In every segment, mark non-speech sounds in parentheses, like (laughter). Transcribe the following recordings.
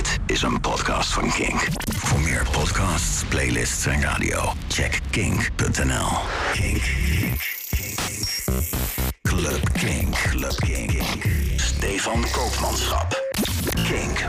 Dit is een podcast van Kink. Voor meer podcasts, playlists en radio, check kink.nl. Kink. Kink. Kink. Club Kink. Club Kink. Stefan Koopmanschap. Kink.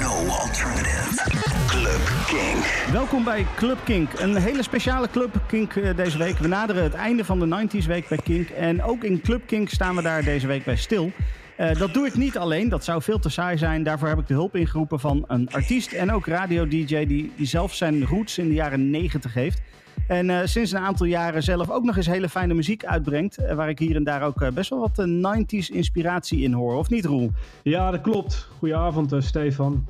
No alternative. Club Kink. Welkom bij Club Kink. Een hele speciale Club Kink eh, deze week. We naderen het einde van de 90s week bij Kink. En ook in Club Kink staan we daar deze week bij stil. Uh, dat doe ik niet alleen, dat zou veel te saai zijn. Daarvoor heb ik de hulp ingeroepen van een artiest en ook radio-dj die, die zelf zijn roots in de jaren 90 heeft. En uh, sinds een aantal jaren zelf ook nog eens hele fijne muziek uitbrengt. Uh, waar ik hier en daar ook best wel wat 90s inspiratie in hoor, of niet Roel? Ja, dat klopt. Goedenavond Stefan.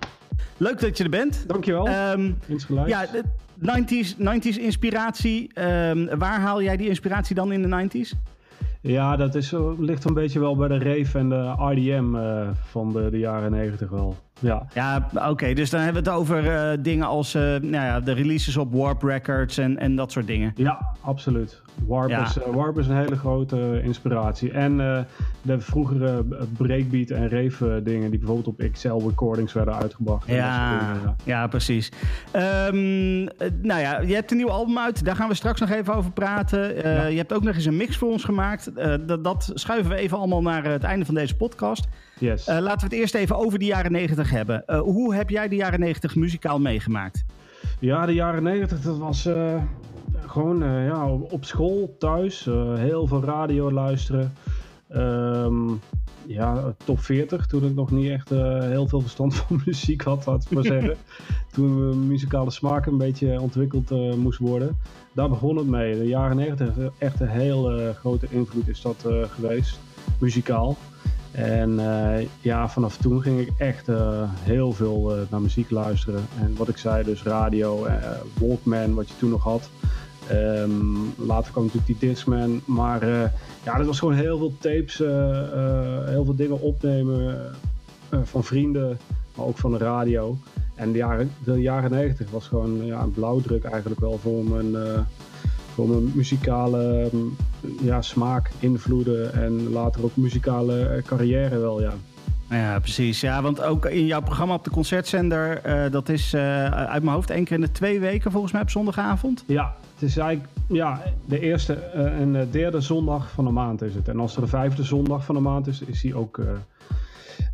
Leuk dat je er bent. Dankjewel. Um, ja, de 90s, 90s inspiratie. Um, waar haal jij die inspiratie dan in de 90s? Ja, dat is, ligt een beetje wel bij de rave en de RDM uh, van de, de jaren 90 wel. Ja, ja oké. Dus dan hebben we het over uh, dingen als uh, nou ja, de releases op Warp Records en, en dat soort dingen. Ja, absoluut. Warp, ja. is, Warp is een hele grote inspiratie. En de vroegere breakbeat en rave dingen die bijvoorbeeld op XL recordings werden uitgebracht. Ja, ja. ja. precies. Um, nou ja, je hebt een nieuw album uit. Daar gaan we straks nog even over praten. Ja. Je hebt ook nog eens een mix voor ons gemaakt. dat, dat schuiven we even allemaal naar het einde van deze podcast. Yes. laten we het eerst even over de jaren 90 hebben. Hoe heb jij de jaren 90 muzikaal meegemaakt? Ja, de jaren 90, dat was uh, gewoon uh, ja, op school, thuis, heel veel radio luisteren. Um, ja, top 40, toen ik nog niet echt heel veel verstand (laughs) van muziek had, laat ik maar (laughs) zeggen. toen mijn muzikale smaak een beetje ontwikkeld moest worden. Daar begon het mee. De jaren 90, echt een hele grote invloed is dat geweest, muzikaal. En ja, vanaf toen ging ik echt heel veel naar muziek luisteren. En wat ik zei, dus radio, Walkman, wat je toen nog had. Um, later kwam natuurlijk die Discman. Maar ja, dat was gewoon heel veel tapes, heel veel dingen opnemen van vrienden, maar ook van de radio. En de jaren, de jaren 90 was gewoon ja, een blauwdruk eigenlijk wel voor mijn voor mijn muzikale ja, smaak, invloeden en later ook muzikale carrière wel, ja. Ja, precies. Ja, want ook in jouw programma op de concertzender, uh, dat is uh, uit mijn hoofd één keer in de twee weken volgens mij op zondagavond. Ja, het is eigenlijk ja, de eerste uh, en de derde zondag van de maand is het. En als er de vijfde zondag van de maand is, is die ook...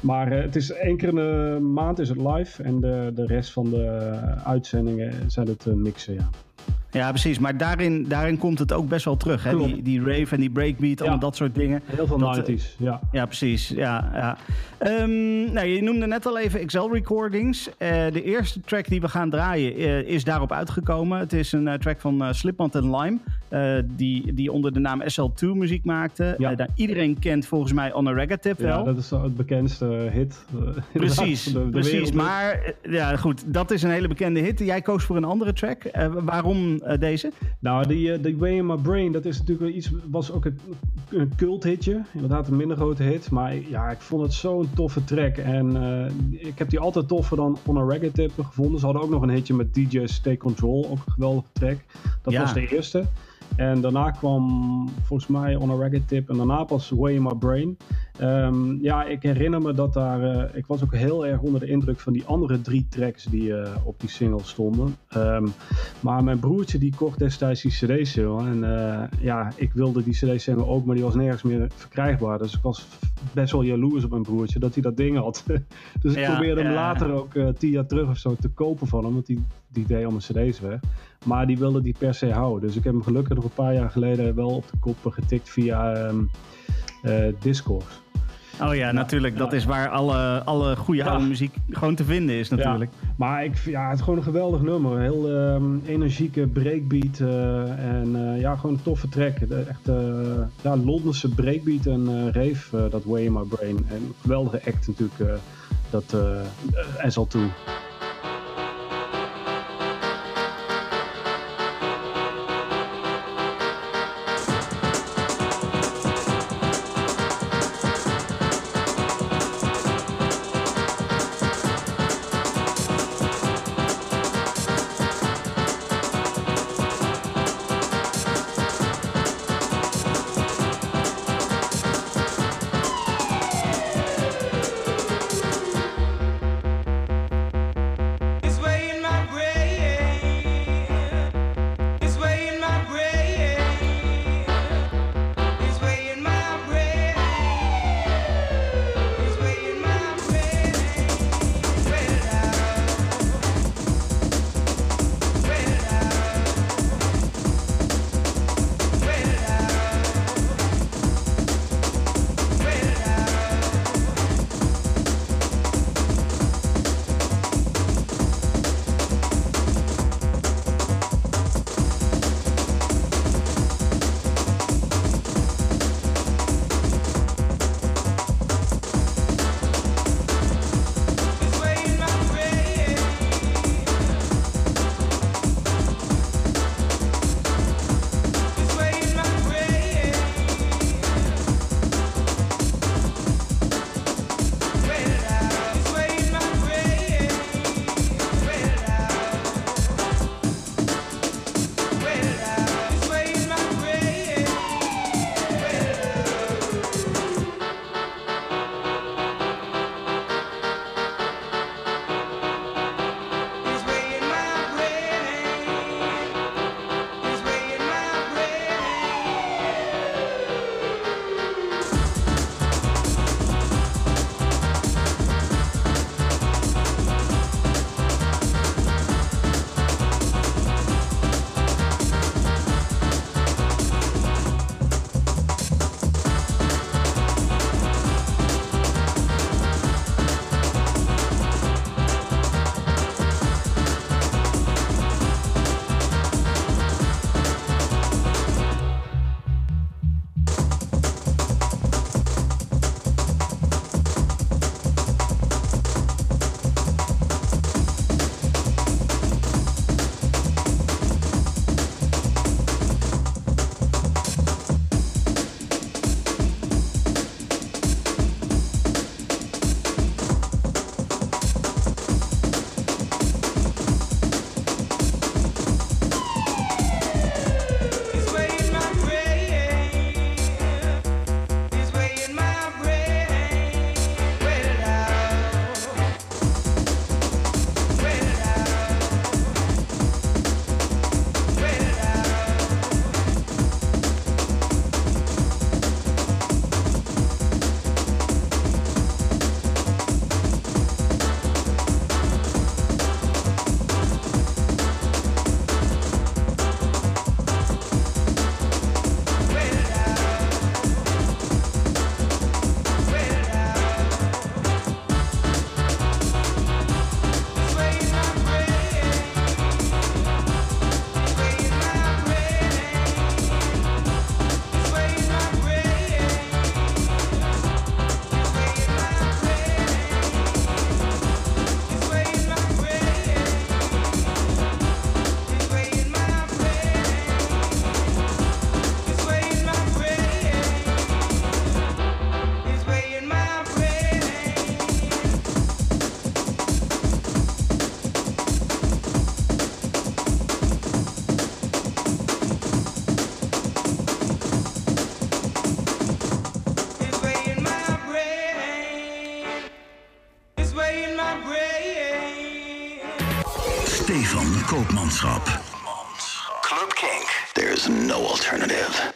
maar het is één keer in de maand is het live en de, de rest van de uitzendingen zijn het mixen, ja. Ja, precies. Maar daarin, daarin komt het ook best wel terug. Hè? Die, die rave en die breakbeat, allemaal dat soort dingen. Heel veel dat, 90s, ja. Ja, precies. Ja, ja. Um, nou, je noemde net al even Excel Recordings. Uh, de eerste track die we gaan draaien uh, is daarop uitgekomen. Het is een uh, track van Slipknot en Lime. Die, die onder de naam SL2 muziek maakte. Ja. Nou, iedereen kent volgens mij On a Tip wel. Ja, dat is het bekendste hit. (laughs) precies, de, de precies. Maar ja, goed, dat is een hele bekende hit. Jij koos voor een andere track. waarom deze? Nou, die, die Way in My Brain, dat is natuurlijk iets, was ook een, een cult hitje. Inderdaad een minder grote hit. Maar ja, ik vond het zo'n toffe track. En ik heb die altijd toffer dan On a Reggae Tip gevonden. Ze hadden ook nog een hitje met DJ's Take Control, ook een geweldige track. Dat ja. was de eerste. En daarna kwam volgens mij On a Reggae Tip en daarna pas Way in My Brain. Um, ja, ik herinner me dat daar. Uh, ik was ook heel erg onder de indruk van die andere drie tracks die uh, op die single stonden. Um, maar mijn broertje die kocht destijds die CD-single. En uh, ja, ik wilde die CD-single ook, maar die was nergens meer verkrijgbaar. Dus ik was best wel jaloers op mijn broertje dat hij dat ding had. (laughs) dus ik ja, probeerde hem later ook tien jaar terug of zo te kopen van hem, want die, die deed allemaal CD's weg. Maar die wilde die per se houden. Dus ik heb hem gelukkig nog een paar jaar geleden wel op de kop getikt via um, Discord. Oh ja, natuurlijk. Dat is waar alle, alle goede ja. oude muziek gewoon te vinden is natuurlijk. Maar ik, ja, het is gewoon een geweldig nummer. Heel um, energieke breakbeat. Uh, en uh, ja, gewoon een toffe track. Echt uh, ja, Londense breakbeat en rave, dat Way in My Brain. En een geweldige act natuurlijk, dat SL2. Stefan Koopmanschap. Club Kink. There's no alternative.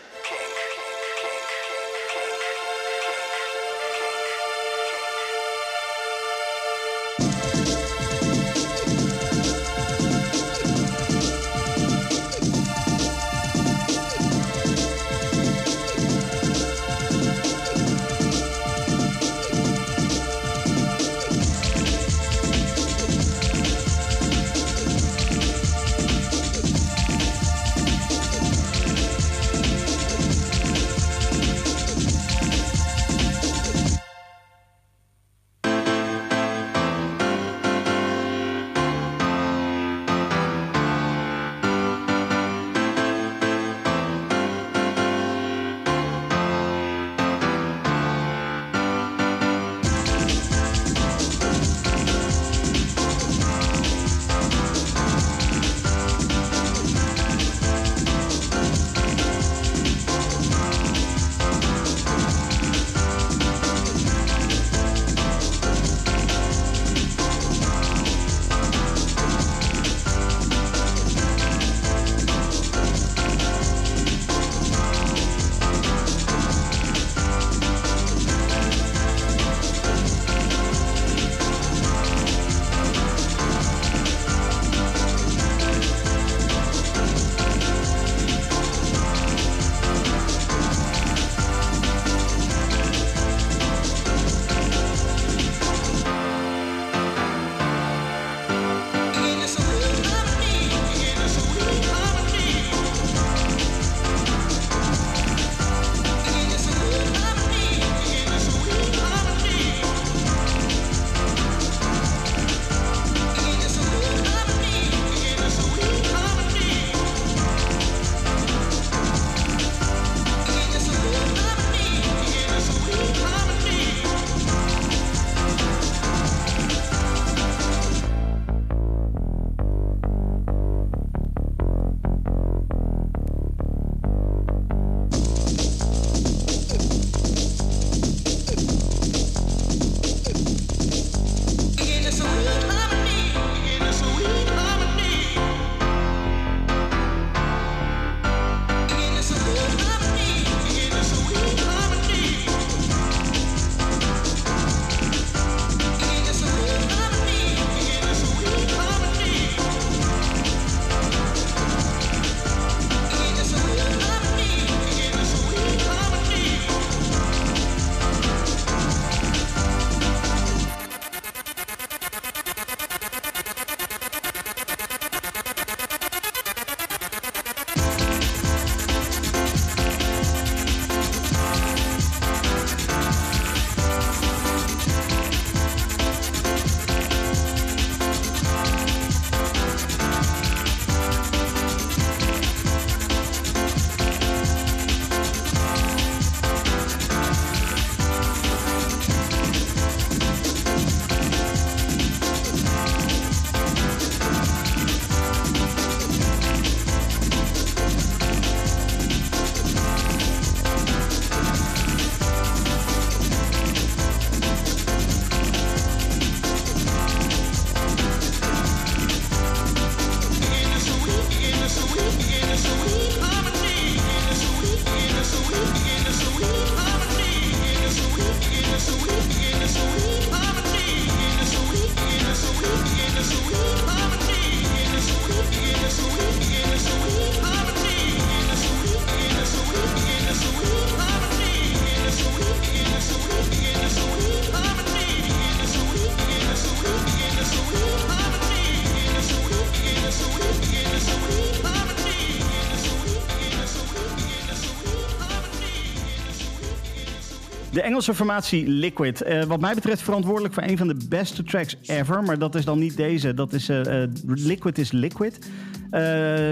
Engelse formatie Liquid. Uh, wat mij betreft verantwoordelijk voor een van de beste tracks ever. Maar dat is dan niet deze. Dat is uh, Liquid is Liquid.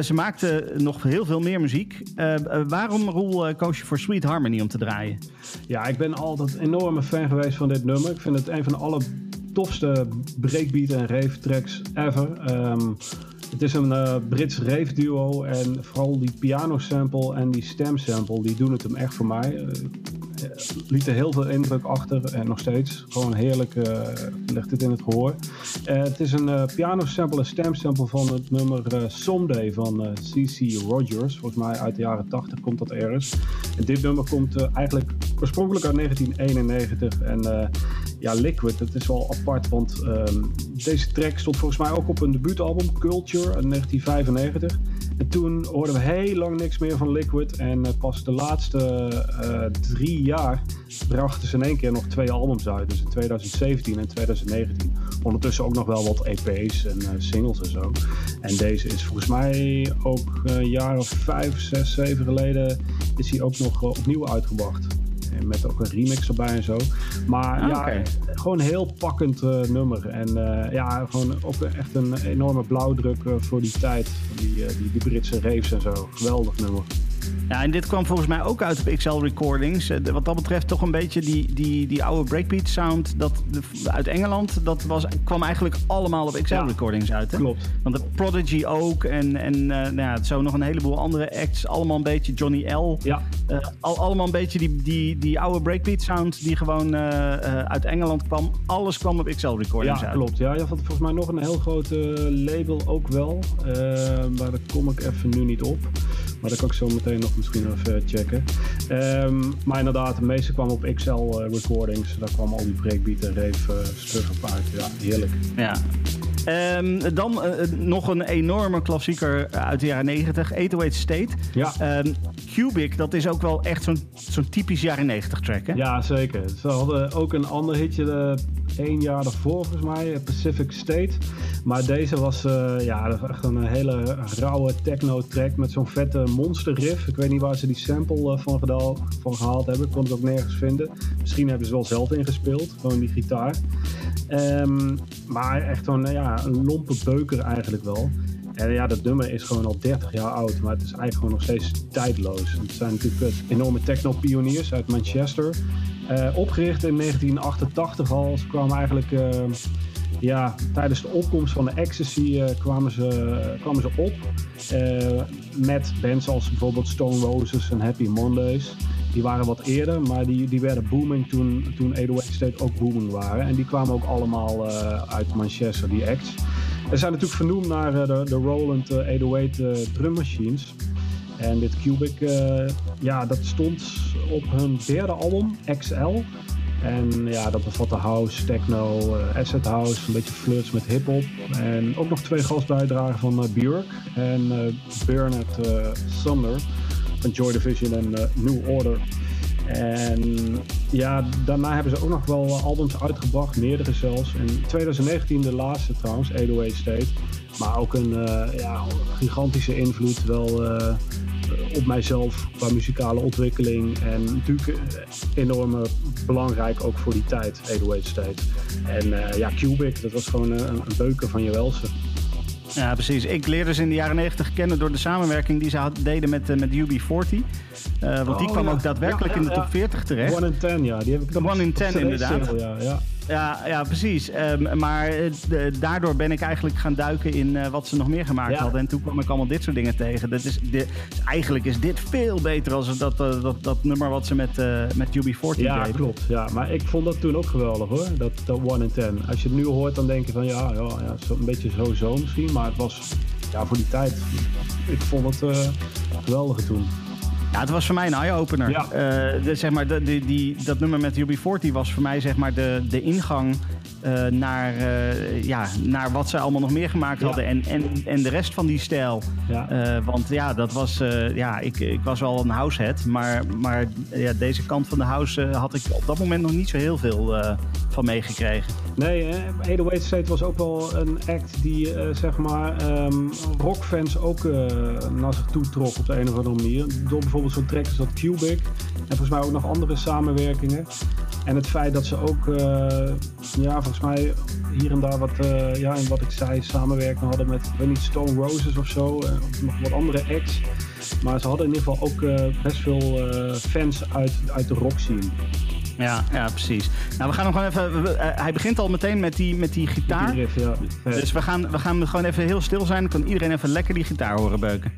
ze maakten nog heel veel meer muziek. waarom, Roel, koos je voor Sweet Harmony om te draaien? Ja, ik ben altijd een enorme fan geweest van dit nummer. Ik vind het een van de alle tofste breakbeat en rave tracks ever. Um, het is een Brits rave duo en vooral die piano sample en die stem sample, die doen het hem echt voor mij lieten heel veel indruk achter en nog steeds. Gewoon heerlijk uh, ligt dit in het gehoor. het is een piano sample, een stem sample van het nummer Someday van C.C. Rogers. Volgens mij uit de jaren 80 komt dat ergens. En dit nummer komt eigenlijk oorspronkelijk uit 1991 en ja, Liquid, dat is wel apart, want ehm, deze track stond volgens mij ook op een debuutalbum, Culture, uit 1995. En toen hoorden we heel lang niks meer van Liquid. En uh, pas de laatste uh, drie jaar brachten ze in één keer nog twee albums uit. Dus in 2017 en 2019. Ondertussen ook nog wel wat EP's en singles en zo. En deze is volgens mij ook een jaar of vijf, zes, zeven geleden is hij ook nog opnieuw uitgebracht. Met ook een remix erbij en zo. Maar ah, ja, gewoon een heel pakkend uh, nummer. En uh, ja, gewoon ook echt een enorme blauwdruk voor die tijd. Die, die, die Britse raves en zo. Geweldig nummer. Ja, en dit kwam volgens mij ook uit op XL Recordings. Eh, wat dat betreft toch een beetje die, die, die oude breakbeat sound dat, uit Engeland. Dat was, kwam eigenlijk allemaal op XL Recordings uit. Hè? Klopt. Want de Prodigy ook en, en uh, nou ja, zo nog een heleboel andere acts. Allemaal een beetje Johnny L. Ja. Uh, al, allemaal een beetje die, die, die oude breakbeat sound die gewoon uh, uit Engeland kwam. Alles kwam op XL Recordings ja, uit. Klopt. Ja, je had volgens mij nog een heel groot label ook wel. maar daar kom ik even nu niet op. Maar dat kan ik zo meteen nog misschien even checken. Um, maar inderdaad, de meeste kwam op XL uh, recordings. Daar kwam al die breakbeat en rave uh, uit. Ja, heerlijk. Ja. Um, dan uh, nog een enorme klassieker uit de jaren 90, 808 State. Ja. Um, Cubic, dat is ook wel echt zo'n zo'n typisch jaren 90 track, hè? Ja, zeker. Ze hadden ook een ander hitje één jaar daarvoor, volgens mij, Pacific State. Maar deze was uh, ja, echt een hele rauwe techno-track met zo'n vette monster riff. Ik weet niet waar ze die sample van, gedaan, van gehaald hebben. Ik kon het ook nergens vinden. Misschien hebben ze wel zelf ingespeeld, gewoon die gitaar. Um, maar echt zo'n ja, een lompe beuker eigenlijk wel. En ja, dat nummer is gewoon al 30 jaar oud, maar het is eigenlijk gewoon nog steeds tijdloos. Het zijn natuurlijk enorme techno-pioniers uit Manchester. Uh, opgericht in 1988 al. Ze kwamen eigenlijk ja, tijdens de opkomst van de Ecstasy kwamen, ze, kwamen ze op. met bands als bijvoorbeeld Stone Roses en Happy Mondays. Die waren wat eerder, maar die, die werden booming toen, toen 808 State ook booming waren. En die kwamen ook allemaal uit Manchester, die acts. Ze zijn natuurlijk vernoemd naar de, de Roland 808 drum machines. En dit Cubic, ja, dat stond op hun derde album, XL. En ja, dat bevatte house, techno, uh, acid house, een beetje flirts met hip-hop. En ook nog twee gastbijdragen van uh, Björk en Bernard Sander van Joy Division en New Order. En ja, daarna hebben ze ook nog wel albums uitgebracht, meerdere zelfs. In 2019 de laatste trouwens, 808 State. Maar ook een ja, gigantische invloed wel op mijzelf qua muzikale ontwikkeling. En natuurlijk eh, enorm belangrijk ook voor die tijd, 808 State. En ja, Cubic, dat was gewoon een, een beuken van je welste. Ja, precies. Ik leerde ze in de jaren 90 kennen door de samenwerking die ze deden met, uh, met UB40. Uh, want oh, die kwam ja. ook daadwerkelijk ja, ja, in de top 40 terecht. One in 10, ja. Die heb ik dan One in 10, inderdaad. Ja, ja. Ja, ja precies. Um, maar uh, daardoor ben ik eigenlijk gaan duiken in uh, wat ze nog meer gemaakt ja. hadden. En toen kwam ik allemaal dit soort dingen tegen. Dat is, eigenlijk is dit veel beter dan dat, uh, dat, dat nummer wat ze met, met UB40 ja, deden. Ja, klopt. Ja, maar ik vond dat toen ook geweldig hoor. Dat, dat One in Ten. Als je het nu hoort, dan denk je van ja, ja, ja zo, een beetje zo-zo misschien. Maar het was ja, voor die tijd. Ik vond het geweldig toen. Ja, het was voor mij een eye-opener. Ja. Uh, de, zeg maar, de, die, die, dat nummer met UB40 was voor mij zeg maar, de, de ingang uh, naar, uh, ja, naar wat ze allemaal nog meer gemaakt ja. hadden. En, en, en de rest van die stijl. Ja. want ja, dat was, ja ik, ik was wel een househead. Maar, maar ja, deze kant van de house had ik op dat moment nog niet zo heel veel van meegekregen. Nee, Edo State was ook wel een act die zeg maar um, rockfans ook naar zich toe trok op de een of andere manier. Door bijvoorbeeld zo'n track als dat Cubic. En volgens mij ook nog andere samenwerkingen. En het feit dat ze ook, uh, ja, volgens mij hier en daar wat, uh, ja, in wat ik zei, samenwerking hadden met, weet niet, Stone Roses of zo. Uh, of nog wat andere acts. Maar ze hadden in ieder geval ook best veel fans uit, uit de rock scene. Ja, ja, precies. Nou, we gaan nog gewoon even. We, hij begint al meteen met die, met die gitaar. Die riff, ja. Dus we gaan, we gaan gewoon even heel stil zijn. Dan kan iedereen even lekker die gitaar horen beuken.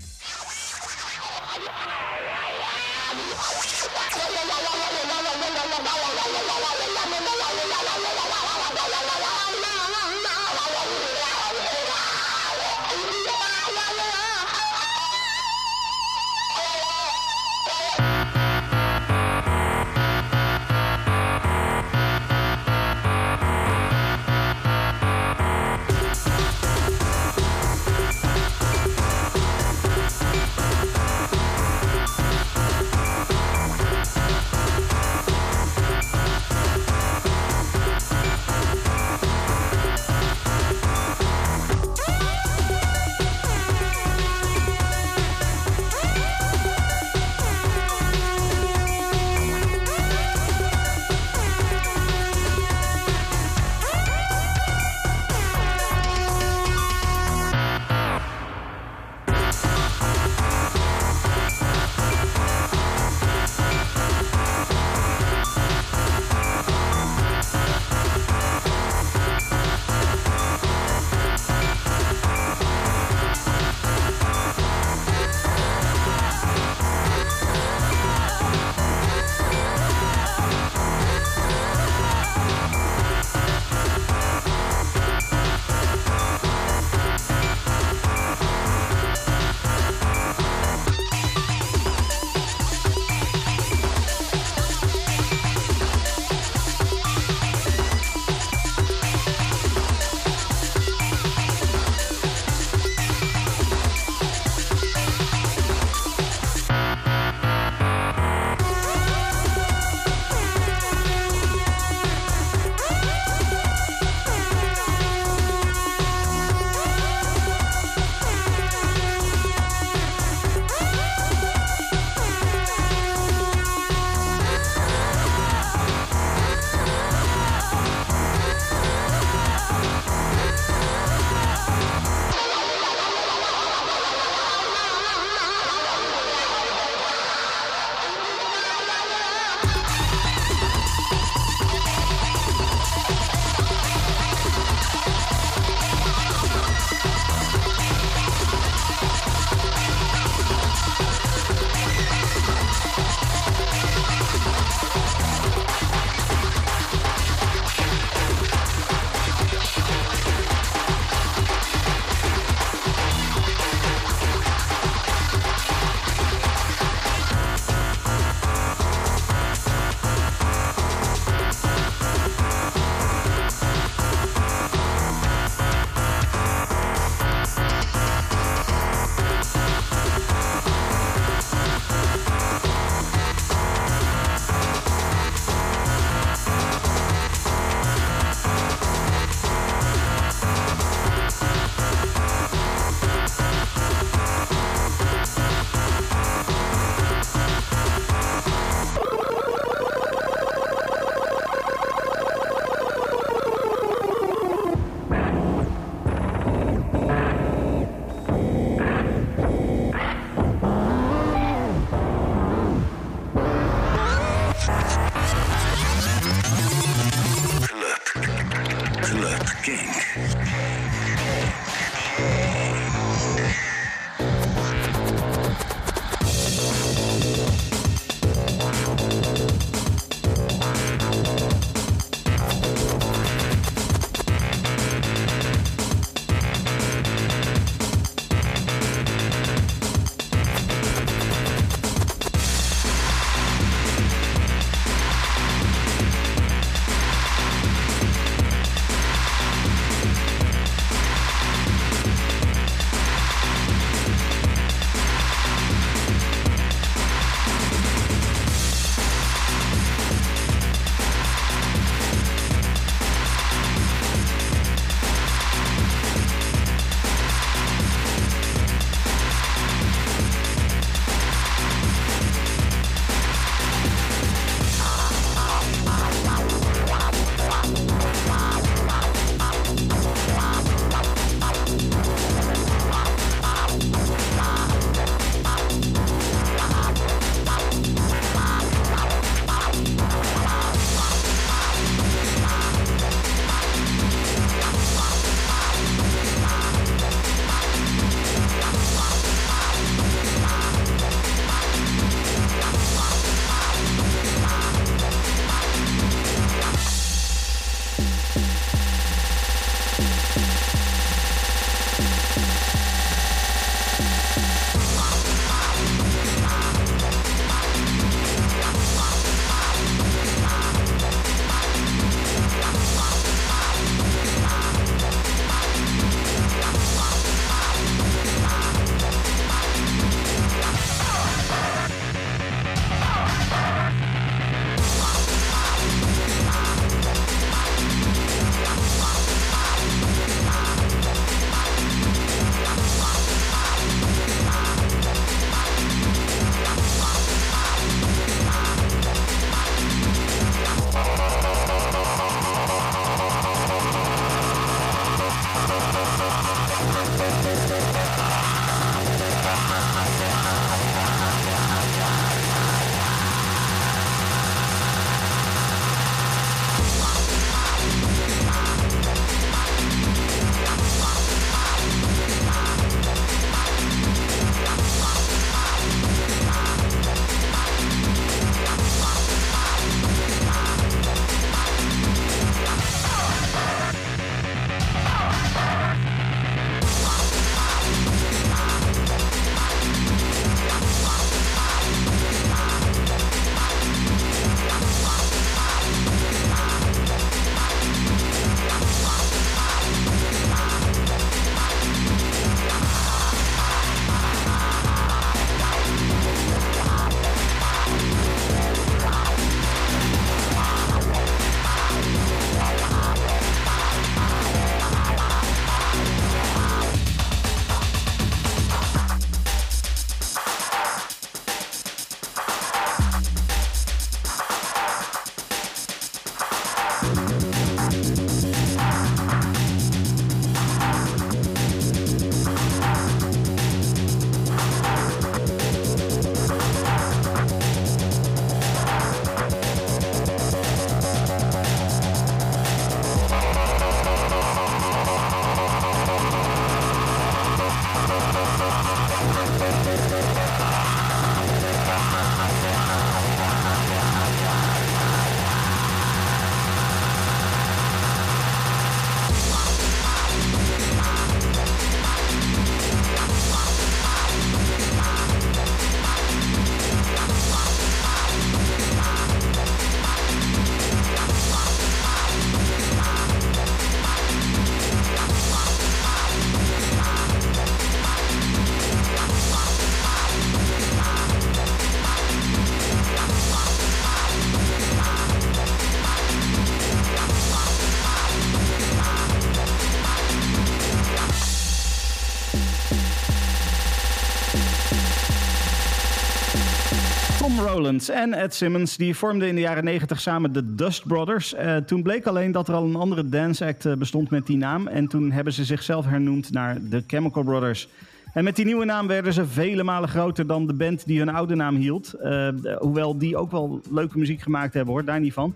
En Ed Simmons die vormden in de jaren 90 samen de Dust Brothers. Uh, toen bleek alleen dat er al een andere dance act uh, bestond met die naam. En toen hebben ze zichzelf hernoemd naar de Chemical Brothers. En met die nieuwe naam werden ze vele malen groter dan de band die hun oude naam hield. Uh, hoewel die ook wel leuke muziek gemaakt hebben hoor, daar niet van.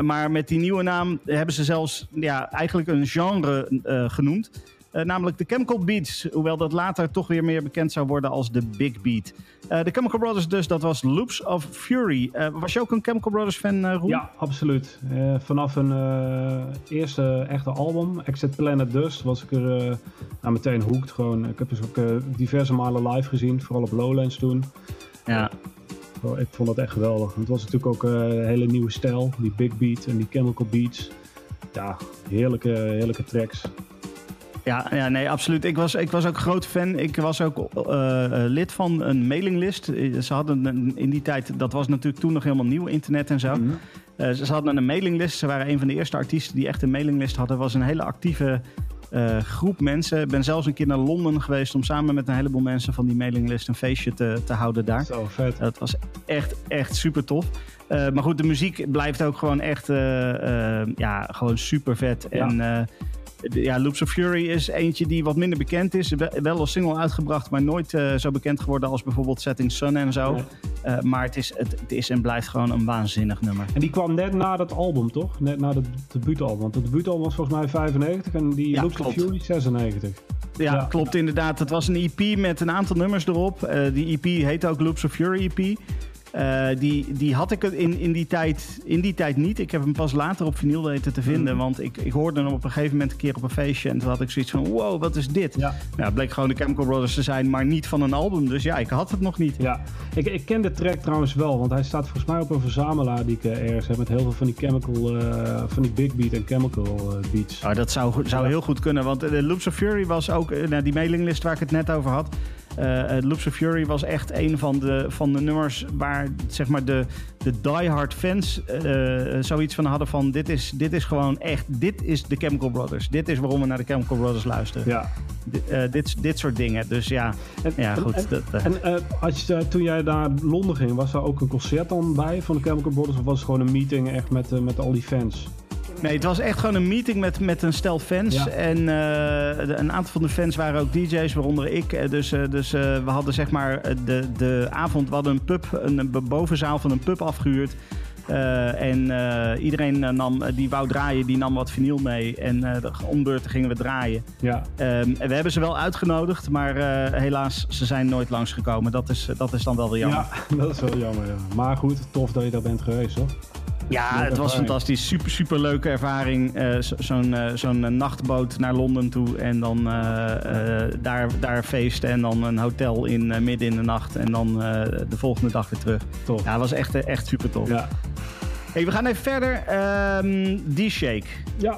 maar met die nieuwe naam hebben ze zelfs ja, eigenlijk een genre genoemd. Uh, namelijk de Chemical Beats. Hoewel dat later toch weer meer bekend zou worden als de Big Beat. Uh, de Chemical Brothers dus, dat was Loops of Fury. Uh, was je ook een Chemical Brothers fan, Roel? Ja, absoluut. vanaf een eerste echte album, Exit Planet Dust, was ik er nou, meteen hooked. Gewoon. Ik heb dus ook diverse malen live gezien, vooral op Lowlands toen. Ja. ik vond het echt geweldig. Het was natuurlijk ook een hele nieuwe stijl, die Big Beat en die Chemical Beats. Ja, heerlijke, heerlijke tracks. Ja, ja, nee, absoluut. Ik was, ik was ook groot fan. Ik was ook uh, lid van een mailinglist. Ze hadden in die tijd, dat was natuurlijk toen nog helemaal nieuw, internet en zo. Mm uh, ze hadden een mailinglist. Ze waren een van de eerste artiesten die echt een mailinglist hadden. was een hele actieve uh, groep mensen. Ik ben zelfs een keer naar Londen geweest om samen met een heleboel mensen van die mailinglist een feestje te, te houden daar. Zo vet. Dat was echt, echt super tof. Maar goed, de muziek blijft ook gewoon echt ja, gewoon super vet. Ja. En ja, Loops of Fury is eentje die wat minder bekend is. Wel als single uitgebracht, maar nooit uh, zo bekend geworden als bijvoorbeeld Setting Sun en zo. Uh, maar het is, het, het, is en blijft gewoon een waanzinnig nummer. En die kwam net na dat album, toch? Net na het debuutalbum. Want het debuutalbum was volgens mij 95 en die ja, Loops klopt. of Fury 96. Ja, ja, klopt inderdaad. Het was een EP met een aantal nummers erop. Uh, die EP heet ook Loops of Fury EP. Uh, die, die had ik in, in, die tijd, in die tijd niet. Ik heb hem pas later op vinyl weten te vinden. Mm. Want ik, ik hoorde hem op een gegeven moment een keer op een feestje. En toen had ik zoiets van, wow, wat is dit? Ja. Nou, het bleek gewoon de Chemical Brothers te zijn, maar niet van een album. Dus ja, ik had het nog niet. Ja, ik, ik ken de track trouwens wel. Want hij staat volgens mij op een verzamelaar die ik uh, ergens heb. Met heel veel van die Chemical, uh, van die Big Beat en Chemical beats. Oh, dat zou, zou heel goed kunnen. Want de Loops of Fury was ook, nou, die mailinglist waar ik het net over had. Uh, Loops of Fury was echt een van de, van de nummers waar zeg maar de, de diehard fans uh, zoiets van hadden van dit is, dit is gewoon echt, dit is de Chemical Brothers. Dit is waarom we naar de Chemical Brothers luisteren. Ja. Dit, dit soort dingen. Dus ja, en, ja goed. En, dat, en als je, toen jij naar Londen ging, was er ook een concert dan bij van de Chemical Brothers of was het gewoon een meeting echt met, met al die fans? Nee, het was echt gewoon een meeting met, met een stel fans. En uh, een aantal van de fans waren ook DJ's, waaronder ik. Eh, dus, uh, dus uh, we hadden zeg maar de, de avond, we hadden een pub, een bovenzaal van een pub afgehuurd. en iedereen nam, die wou draaien, die nam wat vinyl mee. En ombeurten gingen we draaien. Ja. Um, en we hebben ze wel uitgenodigd, maar helaas, ze zijn nooit langsgekomen. Dat is, dat is dan wel weer jammer. Ja, (laughs) dat is wel jammer, ja. Maar goed, tof dat je daar bent geweest, hoor. Ja, het was fantastisch. Super, super leuke ervaring. Uh, Zo'n uh, zo'n nachtboot naar Londen toe en dan uh, daar, daar feesten en dan een hotel in midden in de nacht en dan de volgende dag weer terug. Tof. Ja, was echt, echt super tof. Ja. Hey, we gaan even verder. Um, D-Shake. Ja.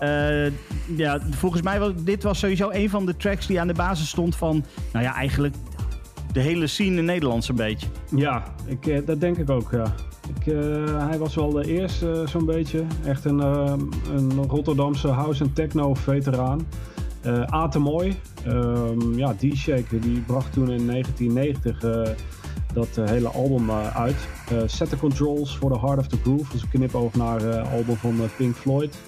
ja, volgens mij was dit was sowieso een van de tracks die aan de basis stond van, nou ja, eigenlijk de hele scene in Nederland een beetje. Ja, ik, dat denk ik ook, ja. Ik, uh, hij was wel de eerste uh, zo'n beetje. Echt een, uh, een Rotterdamse house- en techno-veteraan. Uh, mooi. Um, ja, D-Shake die bracht toen in 1990 dat hele album uit. Set the Controls for the Heart of the Groove. Dat is een knipoog naar album van Pink Floyd.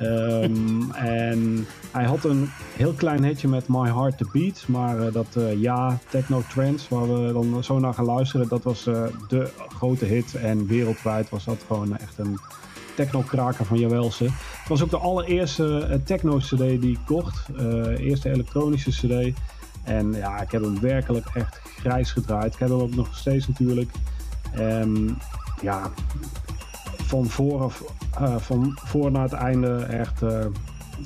Um, (laughs) en hij had een heel klein hitje met My Heart to Beat. Maar uh, dat uh, ja, Techno Trends, waar we dan zo naar gaan luisteren, dat was uh, de grote hit. En wereldwijd was dat gewoon echt een techno-kraker van Jawelse. Het was ook de allereerste techno-cd die ik kocht. eerste elektronische cd. En ja, ik heb hem werkelijk echt grijs gedraaid. Ik heb hem ook nog steeds natuurlijk. Um, ja, van voor, uh, van voor naar het einde echt uh,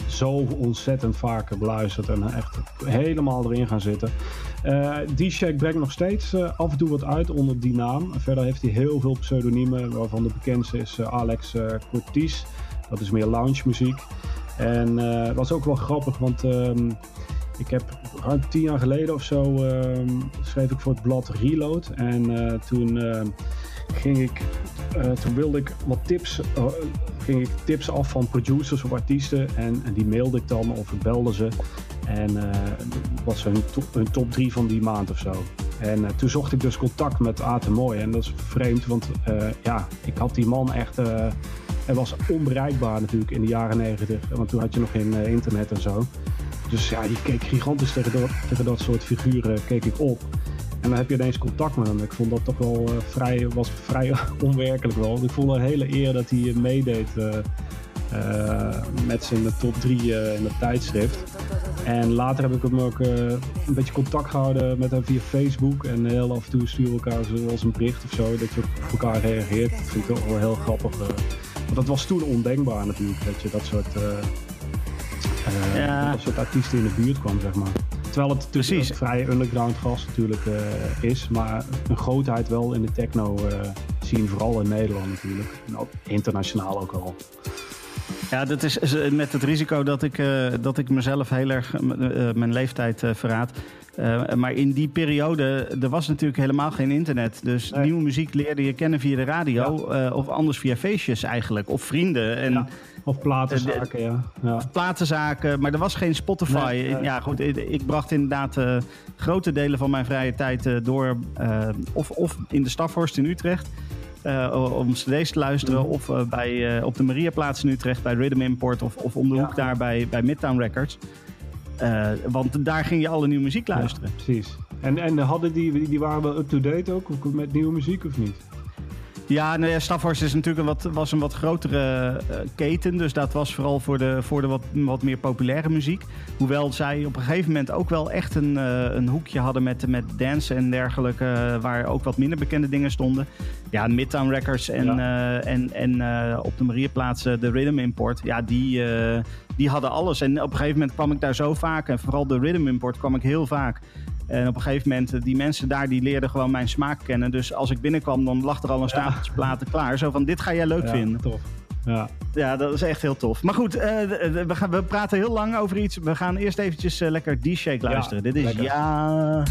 zo ontzettend vaak beluisterd en echt helemaal erin gaan zitten. Uh, D-Shack brengt nog steeds af en toe wat uit onder die naam. Verder heeft hij heel veel pseudoniemen, waarvan de bekendste is Alex Cortis. Dat is meer lounge muziek. En dat was ook wel grappig, want um, ik heb ruim tien jaar geleden of zo um, schreef ik voor het blad Reload. En toen ging ik, uh, toen wilde ik wat tips, uh, ging ik tips af van producers of artiesten en, die mailde ik dan of ik belde ze. En uh, was hun, to hun top 3 van die maand of zo. En toen zocht ik dus contact met Aten Mooi. En dat is vreemd, want ja, ik had die man echt... hij was onbereikbaar natuurlijk in de jaren negentig. Want toen had je nog geen internet en zo. Dus ja, die keek gigantisch tegen dat, tegen dat soort figuren keek ik op. En dan heb je ineens contact met hem. Ik vond dat toch wel uh, vrij, was vrij (laughs) onwerkelijk wel. Ik vond een hele eer dat hij meedeed uh, uh, met zijn top 3 in het tijdschrift. En later heb ik hem ook een beetje contact gehouden met hem via Facebook. En heel af en toe sturen we elkaar zoals een bericht of zo, dat je op elkaar reageert. Dat vind ik wel heel grappig. want dat was toen ondenkbaar natuurlijk, dat je dat soort, ja. dat soort artiesten in de buurt kwam, zeg maar. Terwijl het Precies. vrij underground gast natuurlijk uh, is. Maar een grootheid wel in de techno uh, zien. Vooral in Nederland natuurlijk. En ook internationaal ook al. Ja, dat is met het risico dat ik, uh, dat ik mezelf heel erg mijn leeftijd verraad. Maar in die periode, er was natuurlijk helemaal geen internet. Dus nieuwe muziek leerde je kennen via de radio. of anders via feestjes eigenlijk. Of vrienden. En ja. Of platenzaken, ja. ja. Platenzaken, maar er was geen Spotify. Ja, goed, ik bracht inderdaad uh, grote delen van mijn vrije tijd uh, door. Uh, of, of in de Stafhorst in Utrecht. om cd's te luisteren. Mhm. Of bij, op de Mariaplaats in Utrecht bij Rhythm Import. Of, of om de hoek daar bij, bij Midtown Records. Want daar ging je alle nieuwe muziek luisteren. precies. En, en hadden die, die waren wel up-to-date ook met nieuwe muziek of niet? Ja, nou ja, Staphorst is natuurlijk een wat, was een wat grotere uh, keten. Dus dat was vooral voor de, voor de wat, wat meer populaire muziek. Hoewel zij op een gegeven moment ook wel echt een, uh, een hoekje hadden met, met dance en dergelijke. Uh, waar ook wat minder bekende dingen stonden. Ja, Midtown Records en, ja. en, en op de Marieplaats de Rhythm Import. Ja, die, die hadden alles. En op een gegeven moment kwam ik daar zo vaak. En vooral de Rhythm Import kwam ik heel vaak. En op een gegeven moment, die mensen daar, die leerden gewoon mijn smaak kennen. Dus als ik binnenkwam, dan lag er al een stapeltje platen klaar. Zo van, dit ga jij leuk ja, vinden. Tof. Ja. ja, dat is echt heel tof. Maar goed, uh, we, gaan, we praten heel lang over iets. We gaan eerst eventjes uh, lekker D-Shake luisteren. dit is lekker. ja...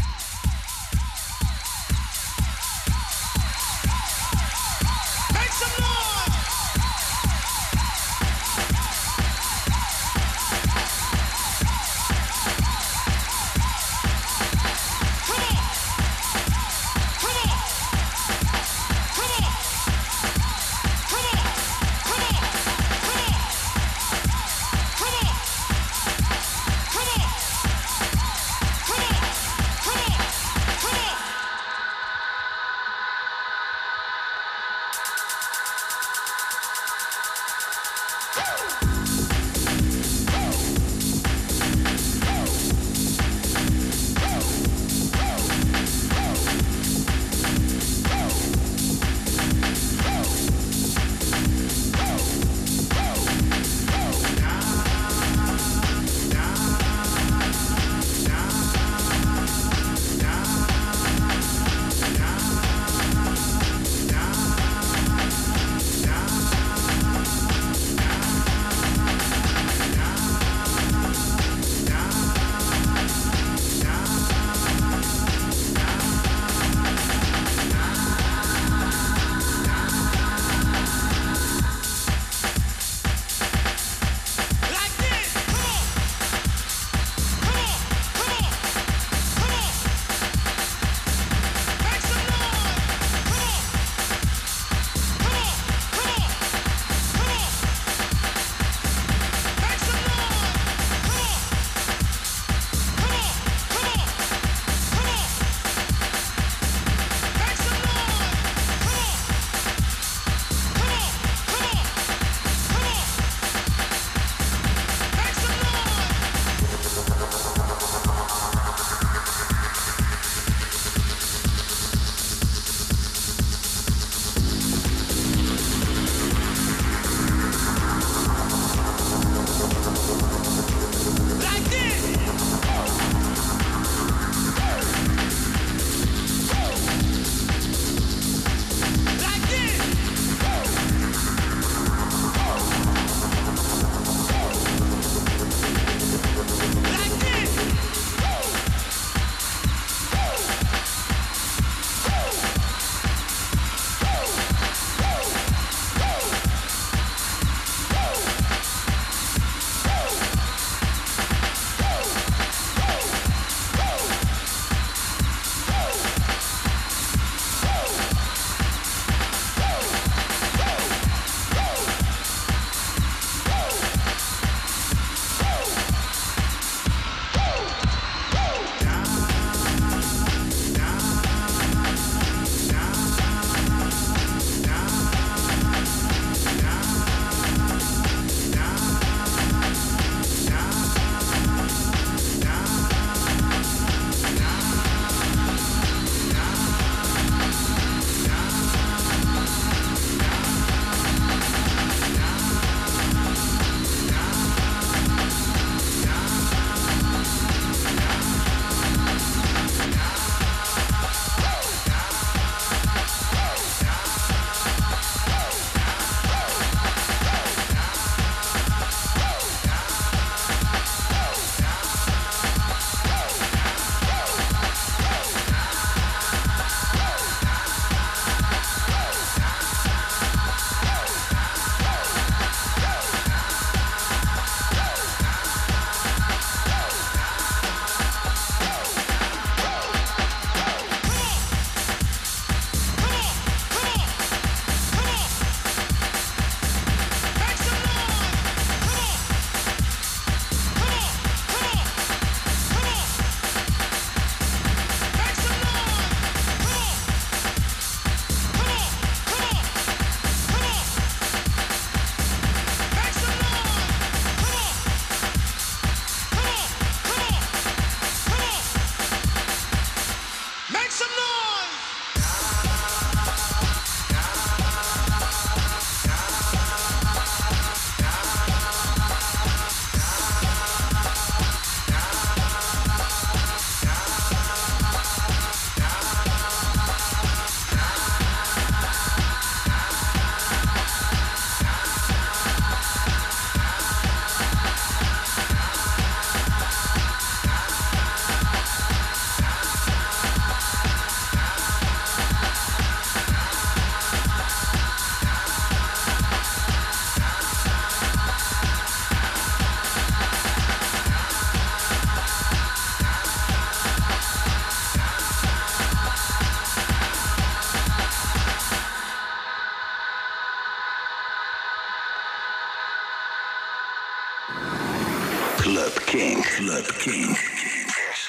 Club King. Club King.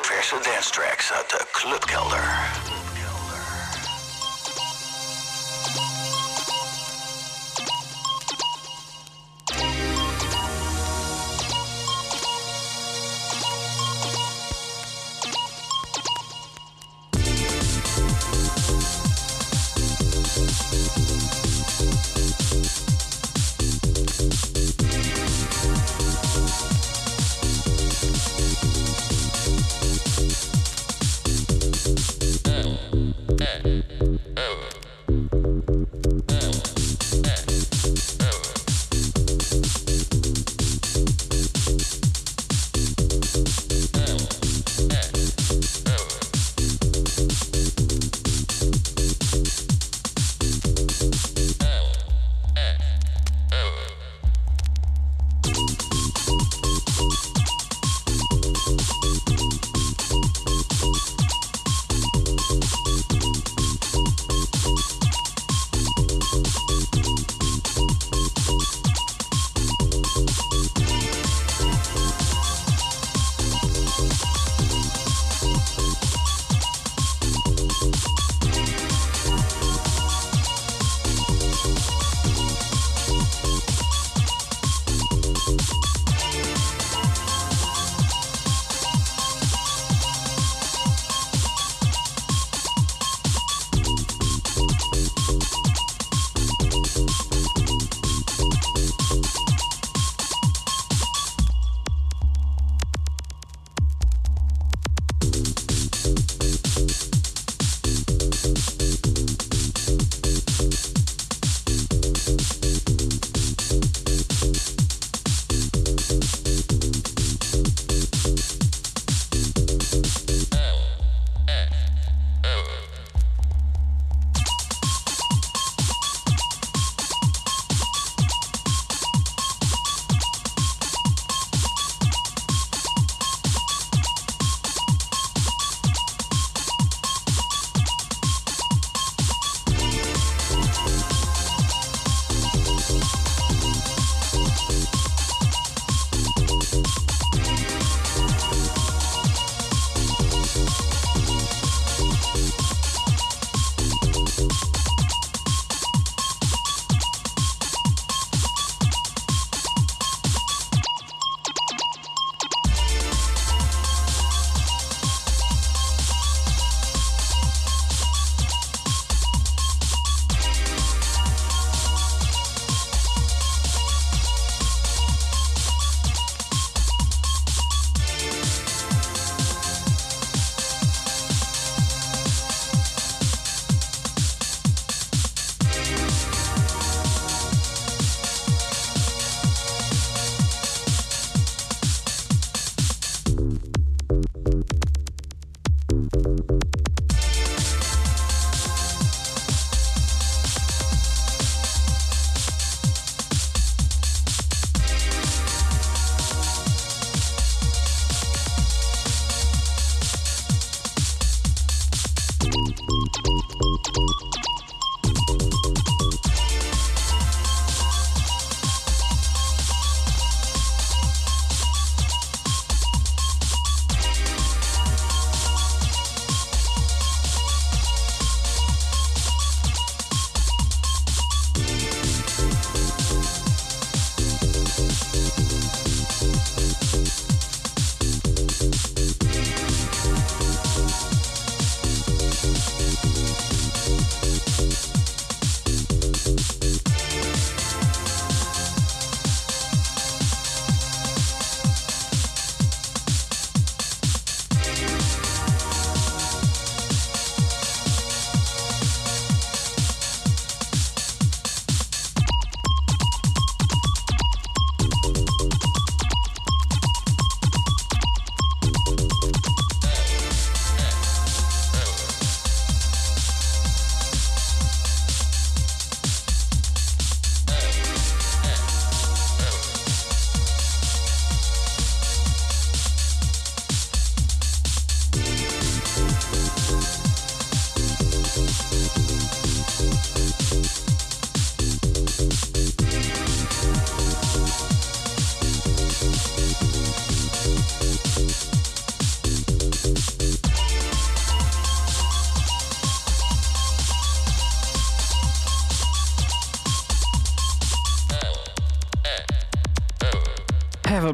Verse, dance tracks at the club Clubkelder.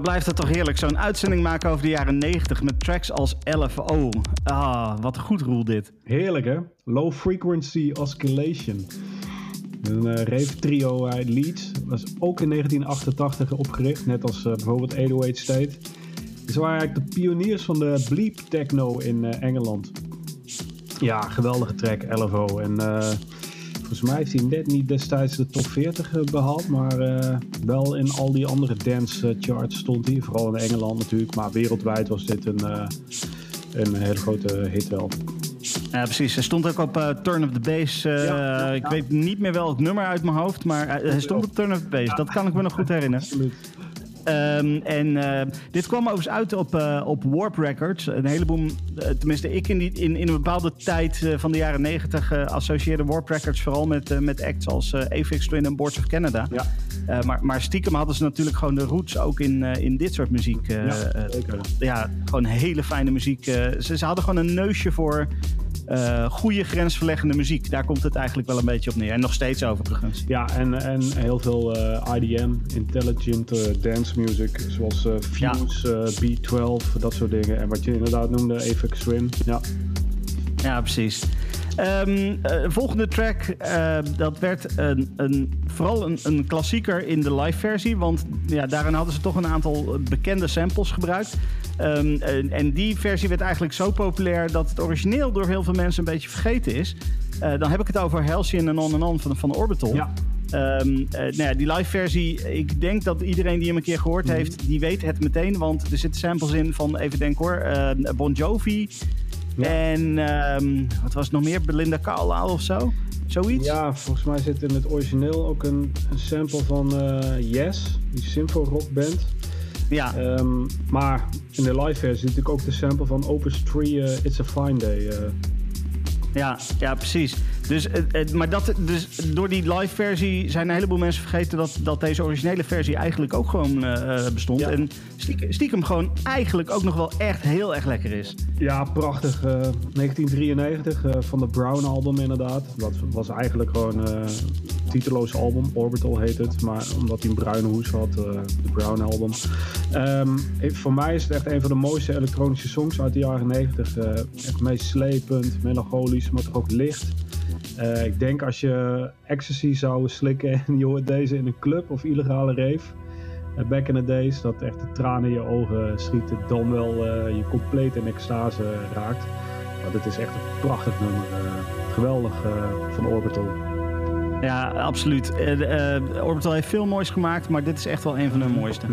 Blijft het toch heerlijk. Zo'n uitzending maken over de jaren 90 met tracks als LFO. Ah, wat goed roel dit. Heerlijk hè? Low Frequency Oscillation. Een uh, rave trio uit Leeds. Was ook in 1988 opgericht, net als uh, bijvoorbeeld 808 State. Ze waren eigenlijk de pioniers van de bleep techno in Engeland. Ja, geweldige track, LFO. En volgens mij heeft hij net niet destijds de top 40 behaald, maar wel in al die andere dance charts stond hij. Vooral in Engeland natuurlijk, maar wereldwijd was dit een, een hele grote hit wel. Ja, precies. Hij stond ook op uh, Turn of the Bass. Ja, ik weet niet meer welk nummer uit mijn hoofd, maar hij stond op Turn of the Bass. Dat kan ik me nog goed herinneren. Absoluut. Um, en uh, dit kwam overigens uit op, uh, op Warp Records. Een heleboel, uh, tenminste ik in, die, in, in een bepaalde tijd van de jaren negentig associeerde Warp Records vooral met, met acts als Apex Twin en Boards of Canada. Ja. maar, maar stiekem hadden ze natuurlijk gewoon de roots ook in, in dit soort muziek. ja, ja, gewoon hele fijne muziek. ze, ze hadden gewoon een neusje voor uh, goede grensverleggende muziek. Daar komt het eigenlijk wel een beetje op neer. En nog steeds overigens. Ja, en, en heel veel uh, IDM, Intelligent uh, Dance Music. Zoals Fuse, B12, dat soort dingen. En wat je inderdaad noemde, Apex Twin. Ja, ja precies. Um, volgende track, uh, dat werd een, een, vooral een, een, klassieker in de live versie. Want ja, daarin hadden ze toch een aantal bekende samples gebruikt. Um, en, en, die versie werd eigenlijk zo populair dat het origineel door heel veel mensen een beetje vergeten is. Uh, dan heb ik het over Halcyon en On and On van, van Orbital. Ja. Um, uh, nou ja, die live versie, ik denk dat iedereen die hem een keer gehoord mhm. heeft, die weet het meteen. Want er zitten samples in van, even denk hoor, uh, Bon Jovi. Ja. En um, wat was het nog meer? Belinda Carlisle of zo? Zoiets? Ja, volgens mij zit in het origineel ook een, een sample van Yes, die Symphony Rock band. Ja. Um, maar in de live versie zit natuurlijk ook de sample van Opus 3 uh, It's a Fine Day. Uh. Ja, ja, precies. Dus, maar dat, dus door die live versie zijn een heleboel mensen vergeten dat, dat deze originele versie eigenlijk ook gewoon uh, bestond. Ja. En stiekem, stiekem, gewoon eigenlijk ook nog wel echt heel erg lekker is. Ja, prachtig. 1993 van de Brown album inderdaad. Dat was eigenlijk gewoon een titeloos album. Orbital heet het. Maar omdat hij een bruine hoes had, de Brown album. Um, voor mij is het echt een van de mooiste elektronische songs uit de jaren 90. het meest slepend, melancholisch, maar toch ook licht. Uh, ik denk als je ecstasy zou slikken (laughs) en je hoort deze in een club of illegale rave, uh, back in the days, dat echt de tranen in je ogen schieten, dan wel uh, je compleet in extase raakt. Maar dit is echt een prachtig nummer. geweldig van Orbital. Ja, absoluut. Orbital heeft veel moois gemaakt, maar dit is echt wel een van hun mooiste.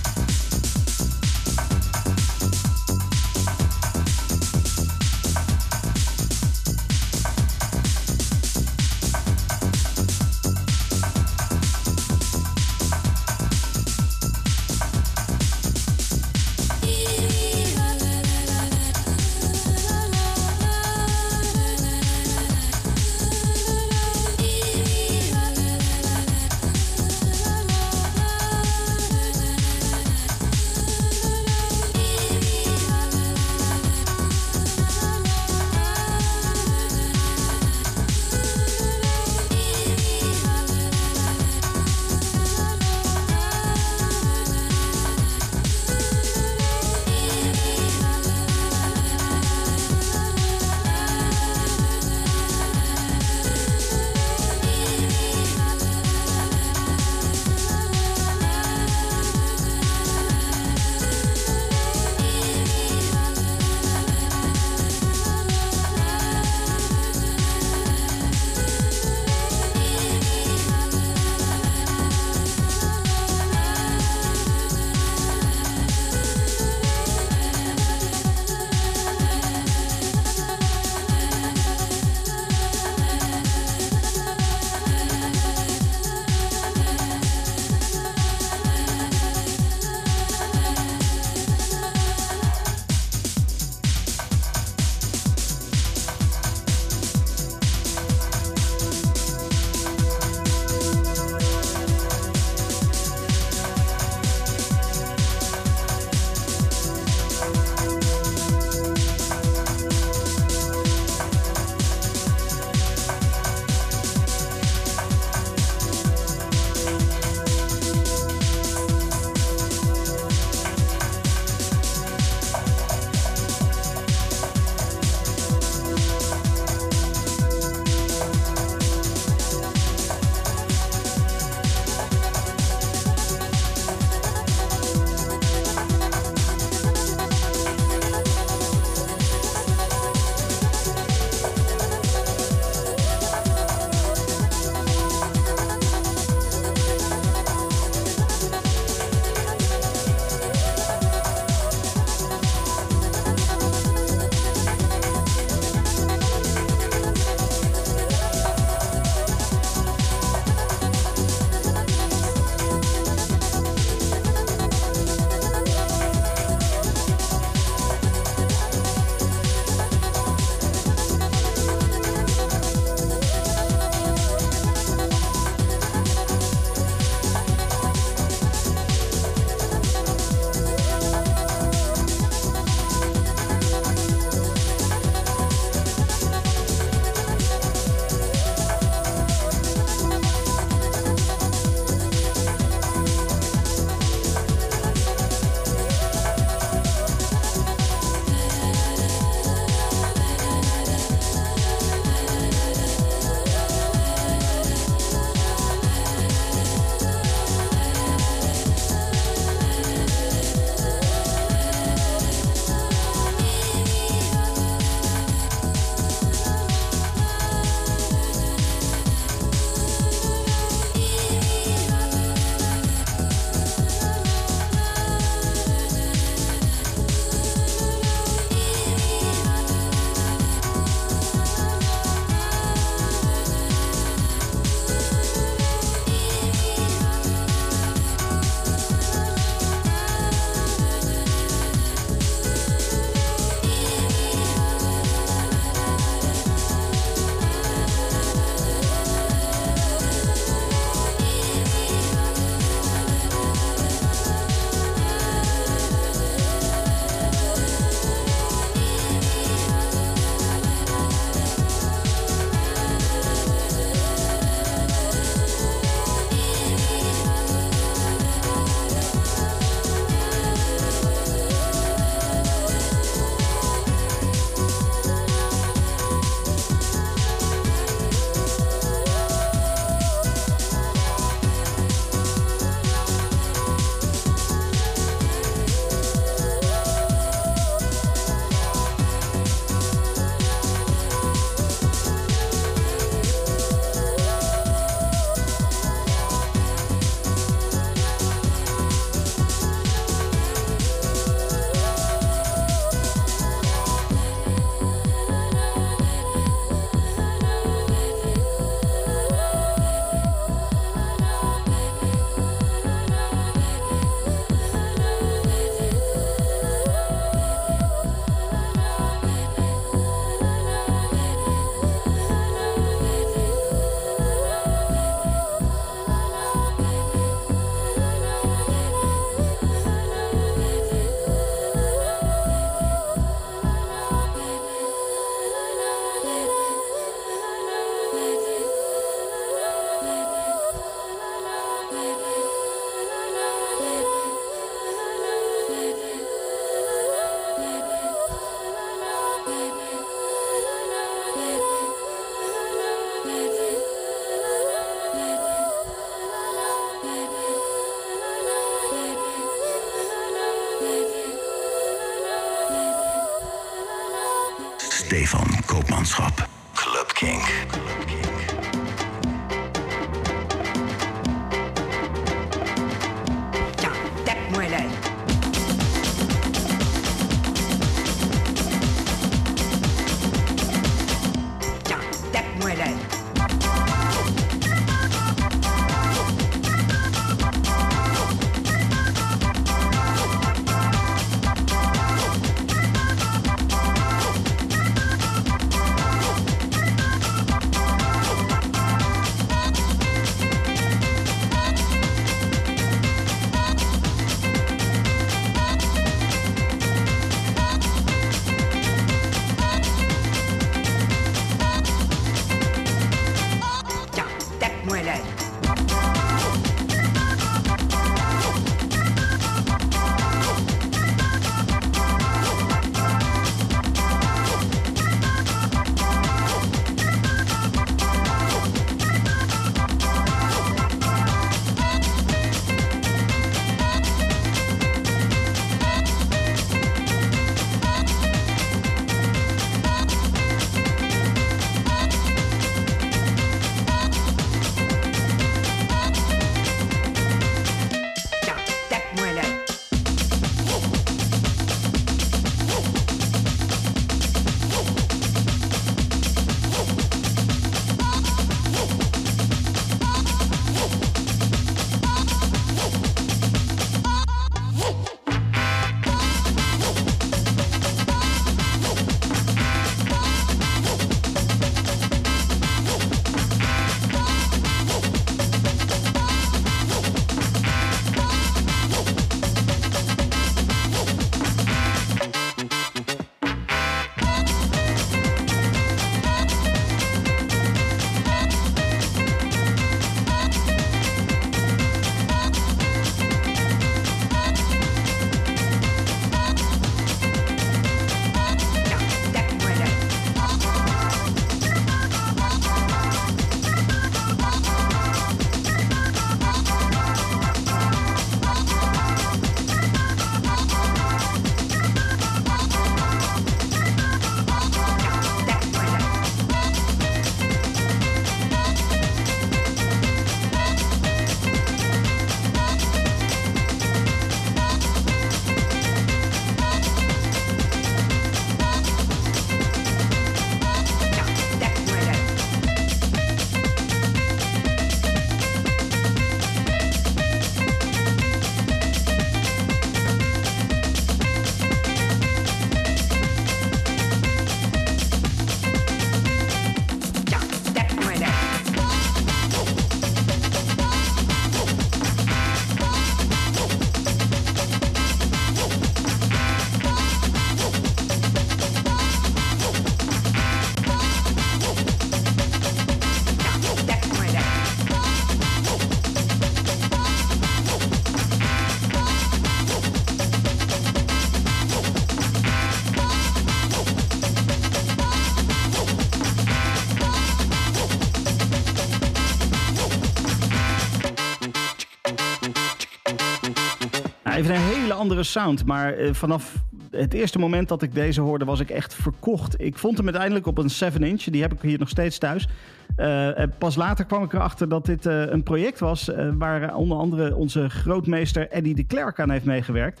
Andere sound, maar eh, vanaf het eerste moment dat ik deze hoorde was ik echt verkocht. Ik vond hem uiteindelijk op een 7-inch, die heb ik hier nog steeds thuis. Eh, pas later kwam ik erachter dat dit eh, een project was waar onder andere onze grootmeester Eddie de Klerk aan heeft meegewerkt.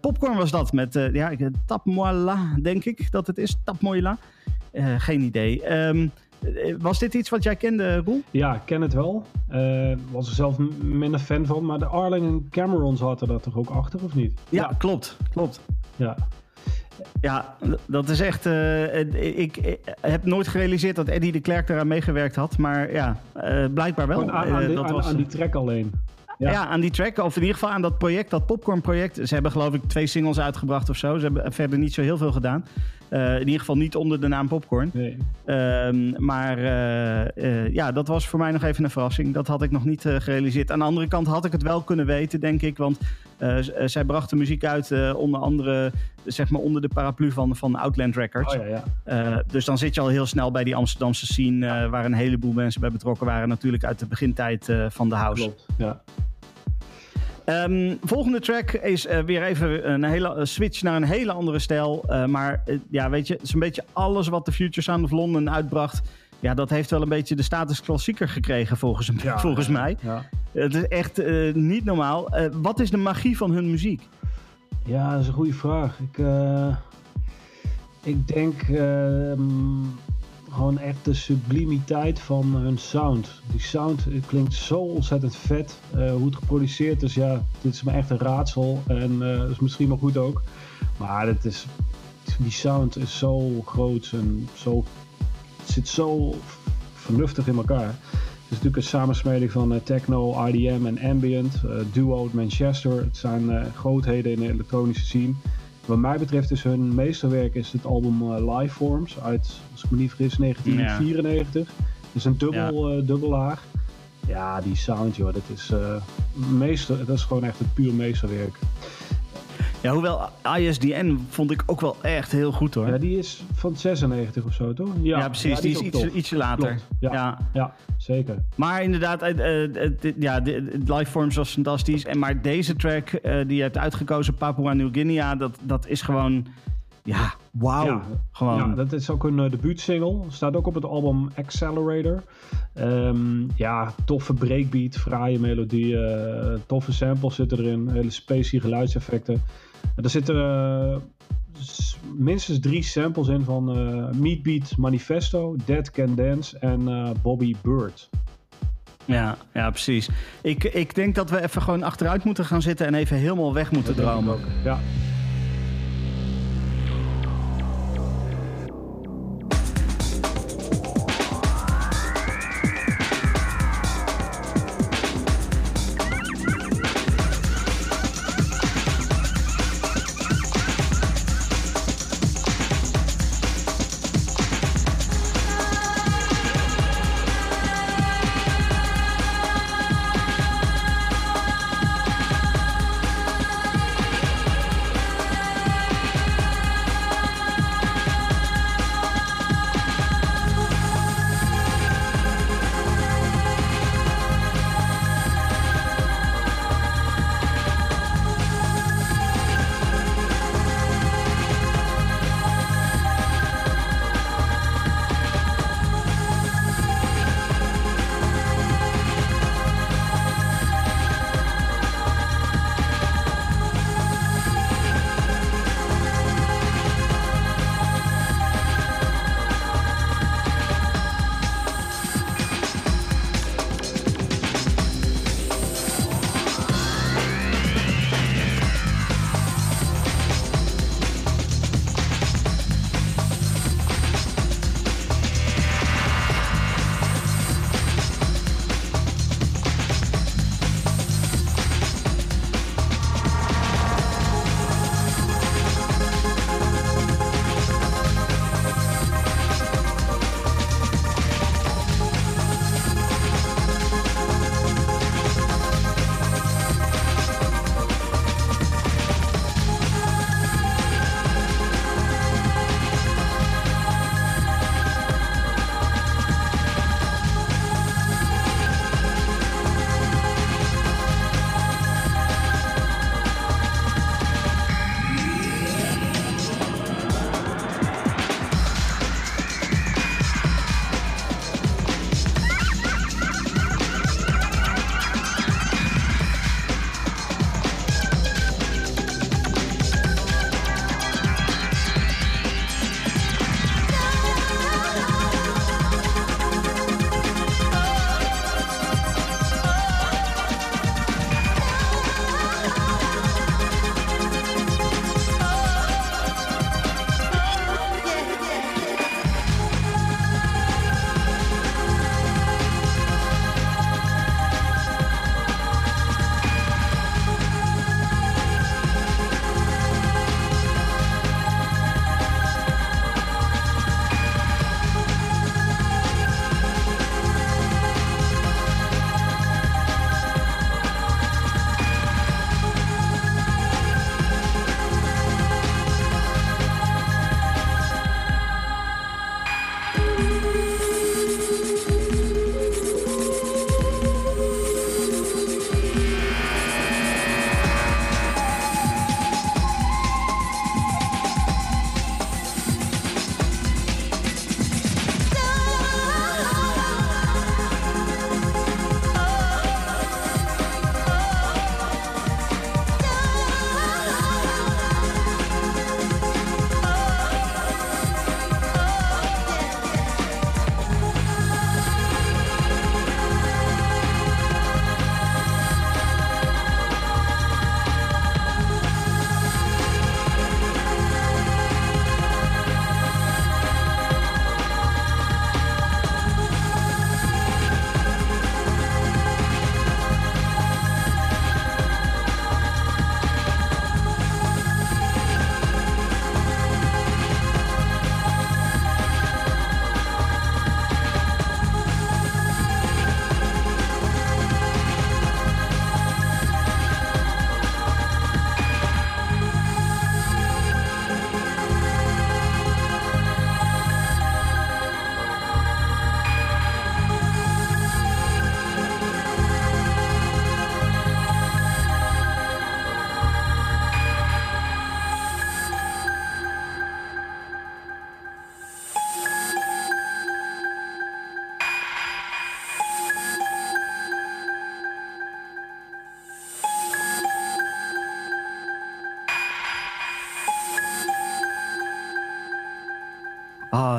Popcorn was dat met, ja, ik- Tap moi la, denk ik dat het is. Tap moi la. Eh, geen idee. Ehm, eh, was dit iets wat jij kende, Roel? Ja, ik ken het wel. Eh was er zelf minder fan van. Maar de Arling en Cameron zaten daar toch ook achter, of niet? Ja, klopt. Klopt. Ja. Ja, dat is echt. eh, ik, ik heb nooit gerealiseerd dat Eddie de Klerk eraan meegewerkt had. Maar ja, eh, blijkbaar wel. Aan, aan, die- dat aan- was, aan die track alleen. ja. ja. aan die track. Of in ieder geval aan dat project, dat Popcorn project. Ze hebben geloof ik twee singles uitgebracht of zo. Ze hebben verder niet zo heel veel gedaan. Eh, in ieder geval niet onder de naam Popcorn. Nee. Ehm, maar eh, eh, ja, dat was voor mij nog even een verrassing. Dat had ik nog niet gerealiseerd. Aan de andere kant had ik het wel kunnen weten, denk ik. Want zij brachten muziek uit, onder andere zeg maar onder de paraplu van, van Outland Records. Oh ja, ja. Dus dan zit je al heel snel bij die Amsterdamse scene, waar een heleboel mensen bij betrokken waren. Natuurlijk uit de begintijd van de house. Klopt. Ja. Ehm, volgende track is eh, weer even een hele een switch naar een hele andere stijl. Eh, maar eh, ja, weet je, het is een beetje alles wat de Future Sound of London uitbracht. Ja, dat heeft wel een beetje de status klassieker gekregen volgens, volgens mij. Ja. Het is echt eh, niet normaal. Eh, wat is de magie van hun muziek? Ja, dat is een goede vraag. Ik, eh, ik denk ehm, gewoon echt de sublimiteit van hun sound. Die sound klinkt zo ontzettend vet. Eh, hoe het geproduceerd is, ja, dit is me echt een raadsel. En eh, dat is misschien wel goed ook. Maar het is, die sound is zo groot en zo, het zit zo vernuftig in elkaar. Het is natuurlijk een samensmeling van eh, techno, IDM en ambient. duo uit Manchester. Het zijn grootheden in de elektronische scene. Wat mij betreft is hun meesterwerk is het album eh, Lifeforms uit, als ik me niet vergis, 1994. Het is een dubbel, eh, dubbellaag. Ja, die sound, joh, dat is, eh, meester, dat is gewoon echt het puur meesterwerk. Ja, hoewel ISDN vond ik ook wel echt heel goed hoor. Ja, Ja, die is van 96 of zo, toch? precies. die is iets, tof. ietsje later. Ja. Ja. Ja, zeker. Maar inderdaad, eh, eh, ja, de, de Lifeforms was fantastisch. En maar deze track eh, die je hebt uitgekozen, Papua New Guinea, dat, dat is gewoon, ja, wauw. Ja, gewoon. Ja, dat is ook een uh, debuutsingle. Staat ook op het album Accelerator. Ehm, ja, toffe breakbeat, fraaie melodie, eh, toffe samples zitten erin, hele spacey geluidseffecten. En er zitten eh, minstens drie samples in van eh Meatbeat Manifesto, Dead Can Dance en eh, Bobby Bird. Ja, ja, precies. Ik, ik denk dat we even gewoon achteruit moeten gaan zitten en even helemaal weg moeten dromen. ook. Ja.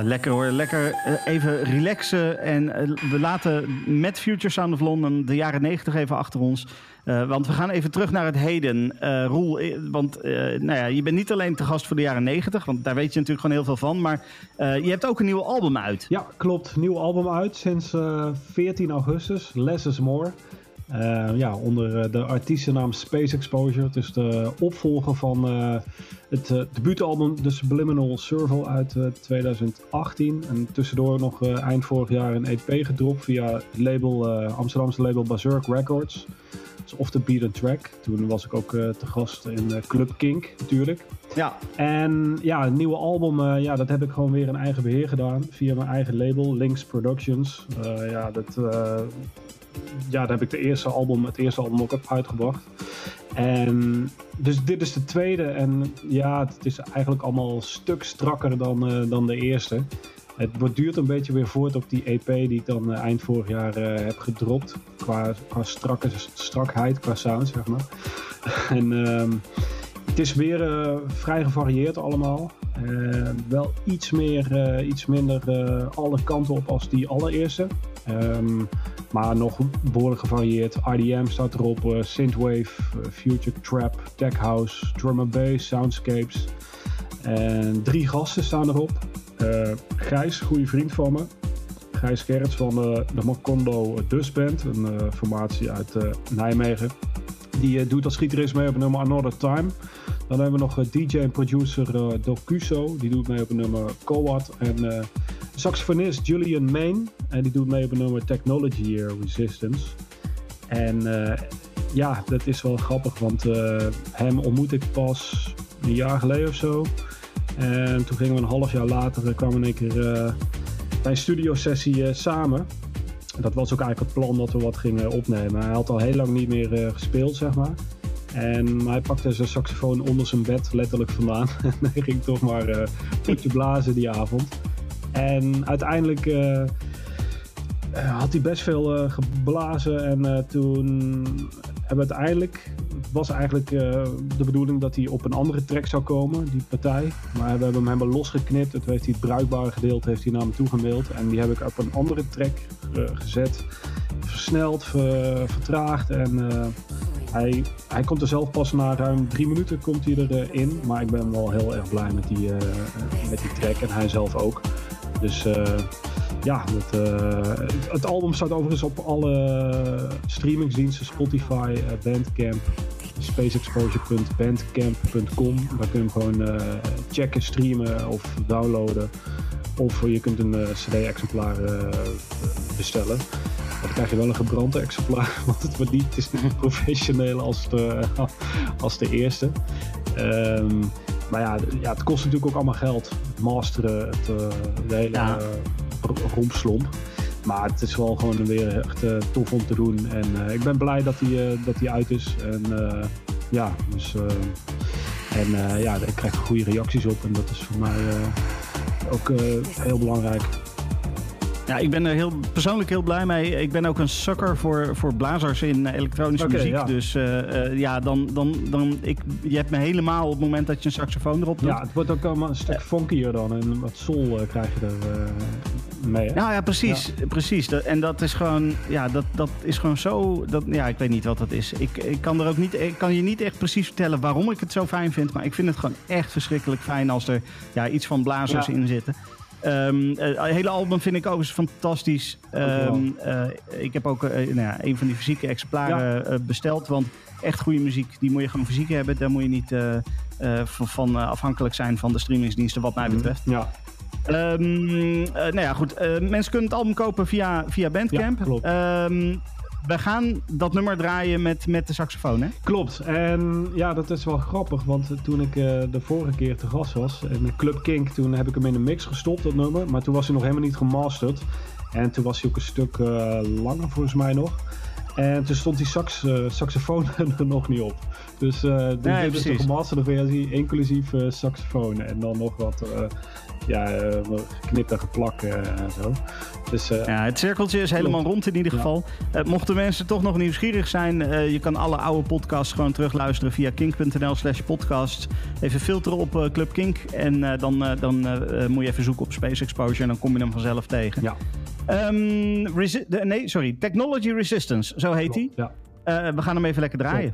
Lekker hoor. Lekker eh, even relaxen. En eh, we laten met Future Sound of London de jaren 90 even achter ons. Eh, want we gaan even terug naar het heden. Eh Roel, want nou ja, je bent niet alleen te gast voor de jaren 90, want daar weet je natuurlijk gewoon heel veel van. Maar je hebt ook een nieuw album uit. Ja, klopt. Nieuw album uit sinds eh, 14 augustus. Less is More. Eh, ja, onder eh, de artiestennaam Space Exposure. Het is de opvolger van eh, het eh, debuutalbum The Subliminal Serval uit eh, 2018. En tussendoor nog eind vorig jaar een EP gedropt via het label, Amsterdamse label Berserk Records. Dus off the beaten track. Toen was ik ook te gast in Club Kink natuurlijk. Ja, En ja, het nieuwe album, ja, dat heb ik gewoon weer in eigen beheer gedaan. Via mijn eigen label, Links Productions. Ja, dat, ja, daar heb ik de eerste album, het eerste album ook uitgebracht. En dus dit is de tweede. En ja, het is eigenlijk allemaal een stuk strakker dan, eh, dan de eerste. Het borduurt een beetje weer voort op die EP die ik dan eh, eind vorig jaar eh, heb gedropt. Qua, qua strakke, strakheid, qua sound, zeg maar. (laughs) en ehm, het is weer vrij gevarieerd allemaal. Eh, wel iets, meer, eh, iets minder eh, alle kanten op als die allereerste. Ehm, maar nog behoorlijk gevarieerd. IDM staat erop, Synthwave, Future Trap, Tech House, Drum and Bass, Soundscapes. En drie gasten staan erop. Gijs, goede vriend van me. Gijs Gerrits van de, Macondo Dus Band, een formatie uit Nijmegen. Die eh, doet als gitarist mee op nummer Another Time. Dan hebben we nog eh, DJ en producer eh Docuso, die doet mee op nummer Coat. En saxofonist Julian Main, en die doet mee op nummer Technology Resistance. En ja, dat is wel grappig, want hem ontmoette ik pas een jaar geleden of zo. En toen gingen we een half jaar later, kwamen we één keer bij een studiosessie samen. Dat was ook eigenlijk het plan dat we wat gingen opnemen. Hij had al heel lang niet meer eh, gespeeld, zeg maar. En hij pakte zijn saxofoon onder zijn bed letterlijk vandaan. (laughs) En hij ging toch maar eh potje blazen die avond. En uiteindelijk eh, had hij best veel geblazen. En toen hebben we uiteindelijk... Het was eigenlijk eh, de bedoeling dat hij op een andere track zou komen, die partij. Maar we hebben hem helemaal losgeknipt. Toen heeft hij het bruikbare gedeelte heeft hij naar me toe gemaild. En die heb ik op een andere track eh, gezet. Versneld, ver- vertraagd en... eh, hij, hij komt er zelf pas na ruim drie minuten komt hij erin. Maar ik ben wel heel erg blij met die, met die track en hij zelf ook. Dus ja, het, het, het album staat overigens op alle streamingsdiensten. Spotify, Bandcamp, spaceexposure.bandcamp.com. Daar kun je hem gewoon eh, checken, streamen of downloaden. Of je kunt een eh, cd-exemplaar eh, bestellen. Maar dan krijg je wel een gebrande exemplaar, (laughs) want het, wordt niet, is niet professioneel als de, (laughs) als de eerste. Ehm, maar ja, ja, het kost natuurlijk ook allemaal geld. Het masteren, het, de hele Ja. rompslomp. Maar het is wel gewoon weer echt eh, tof om te doen. En eh, ik ben blij dat hij eh, dat hij uit is. En ja, dus... en ja, ik krijg goede reacties op. En dat is voor mij ook heel belangrijk. Ja, ik ben er heel, persoonlijk heel blij mee. Ik ben ook een sucker voor, voor blazers in eh, elektronische muziek. ja. Dus eh, eh, ja, dan, dan, dan ik, je hebt me helemaal op het moment dat je een saxofoon erop doet. Ja, het wordt ook allemaal een stuk funkier dan. En wat soul krijg je er mee. hè? Nou ja, precies. precies. En dat is gewoon, ja, dat, dat is gewoon zo. Dat, ja, ik weet niet wat dat is. Ik, ik, kan er ook niet, ik kan je niet echt precies vertellen waarom ik het zo fijn vind. Maar ik vind het gewoon echt verschrikkelijk fijn als er ja, ja, van blazers Ja. in zitten. Ehm, eh, het hele album vind ik ook eens fantastisch. Ehm, eh, ik heb ook eh, nou ja, een van die fysieke exemplaren besteld. Want echt goede muziek, die moet je gewoon fysiek hebben. Daar moet je niet van, van afhankelijk zijn van de streamingsdiensten, wat mij betreft. Ja, Ehm, eh, nou ja, goed. mensen kunnen het album kopen via, via Bandcamp. Ja, klopt. We gaan dat nummer draaien met, met de saxofoon, hè? klopt. En ja, dat is wel grappig. Want toen ik eh, de vorige keer te gast was in Club Kink, toen heb ik hem in een mix gestopt, dat nummer. Maar toen was hij nog helemaal niet gemasterd. En toen was hij ook een stuk eh, langer volgens mij nog. En toen stond die sax, eh, saxofoon (laughs) er nog niet op. Dus, eh, dus Nee, dit is de gemasterde versie, inclusief eh, saxofoon. En dan nog wat ja, eh, geknipt en geplakt eh, en zo. Dus eh, Ja, het cirkeltje is helemaal rond in ieder Ja. geval. Eh, mochten mensen toch nog nieuwsgierig zijn, eh, je kan alle oude podcasts gewoon terugluisteren via kink.nl slash podcasts. Even filteren op eh, Club Kink en eh, dan, eh, dan eh, eh, moet je even zoeken op Space Exposure en dan kom je hem vanzelf tegen. ja, Ehm, nee, sorry, Technology Resistance, zo heet hij. ja. Eh, we gaan hem even lekker draaien.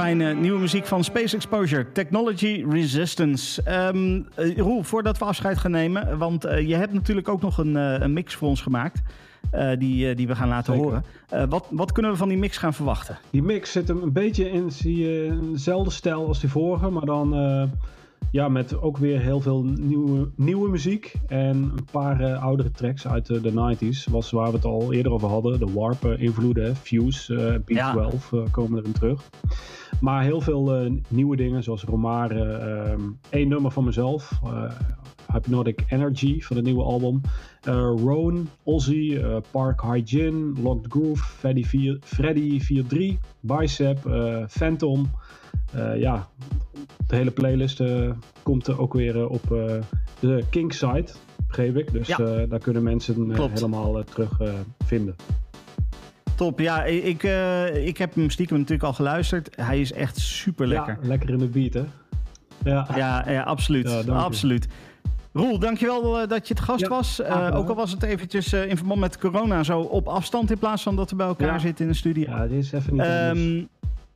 Fijne nieuwe muziek van Space Exposure, Technology Resistance. Eh, Roel, voordat we afscheid gaan nemen, want eh, je hebt natuurlijk ook nog een, eh, een mix voor ons gemaakt. die, die we gaan laten Zeker. horen. Wat, wat kunnen we van die mix gaan verwachten? Die mix zit hem een beetje in, dezelfde stijl als die vorige, maar dan ja, met ook weer heel veel nieuwe, nieuwe muziek en een paar eh, oudere tracks uit de, de 90s. Was waar we het al eerder over hadden. De Warp eh, invloeden, Fuse, eh Ja. B12 eh, komen erin terug. Maar heel veel eh, nieuwe dingen, zoals Romare. ehm Eén nummer van mezelf, eh, Hypnotic Energy van het nieuwe album. Eh Roan, Ozzy, eh, Park Hygiene, Locked Groove, Freddy, 4, Freddy 43, Bicep, eh, Phantom. Eh, ja, de hele playlist eh, komt er ook weer eh, op de Kink site, begreep ik. Dus Ja. daar kunnen mensen helemaal terug vinden. Top, ja, ik, ik heb hem stiekem natuurlijk al geluisterd. Hij is echt super lekker. Ja, lekker in de beat, hè? Ja, Ja, ja absoluut. Ja, absoluut. Roel, dankjewel dat je het gast was. ook al was het eventjes in verband met corona zo op afstand in plaats van dat we bij elkaar zitten in de studio. ja dit is even niet anders.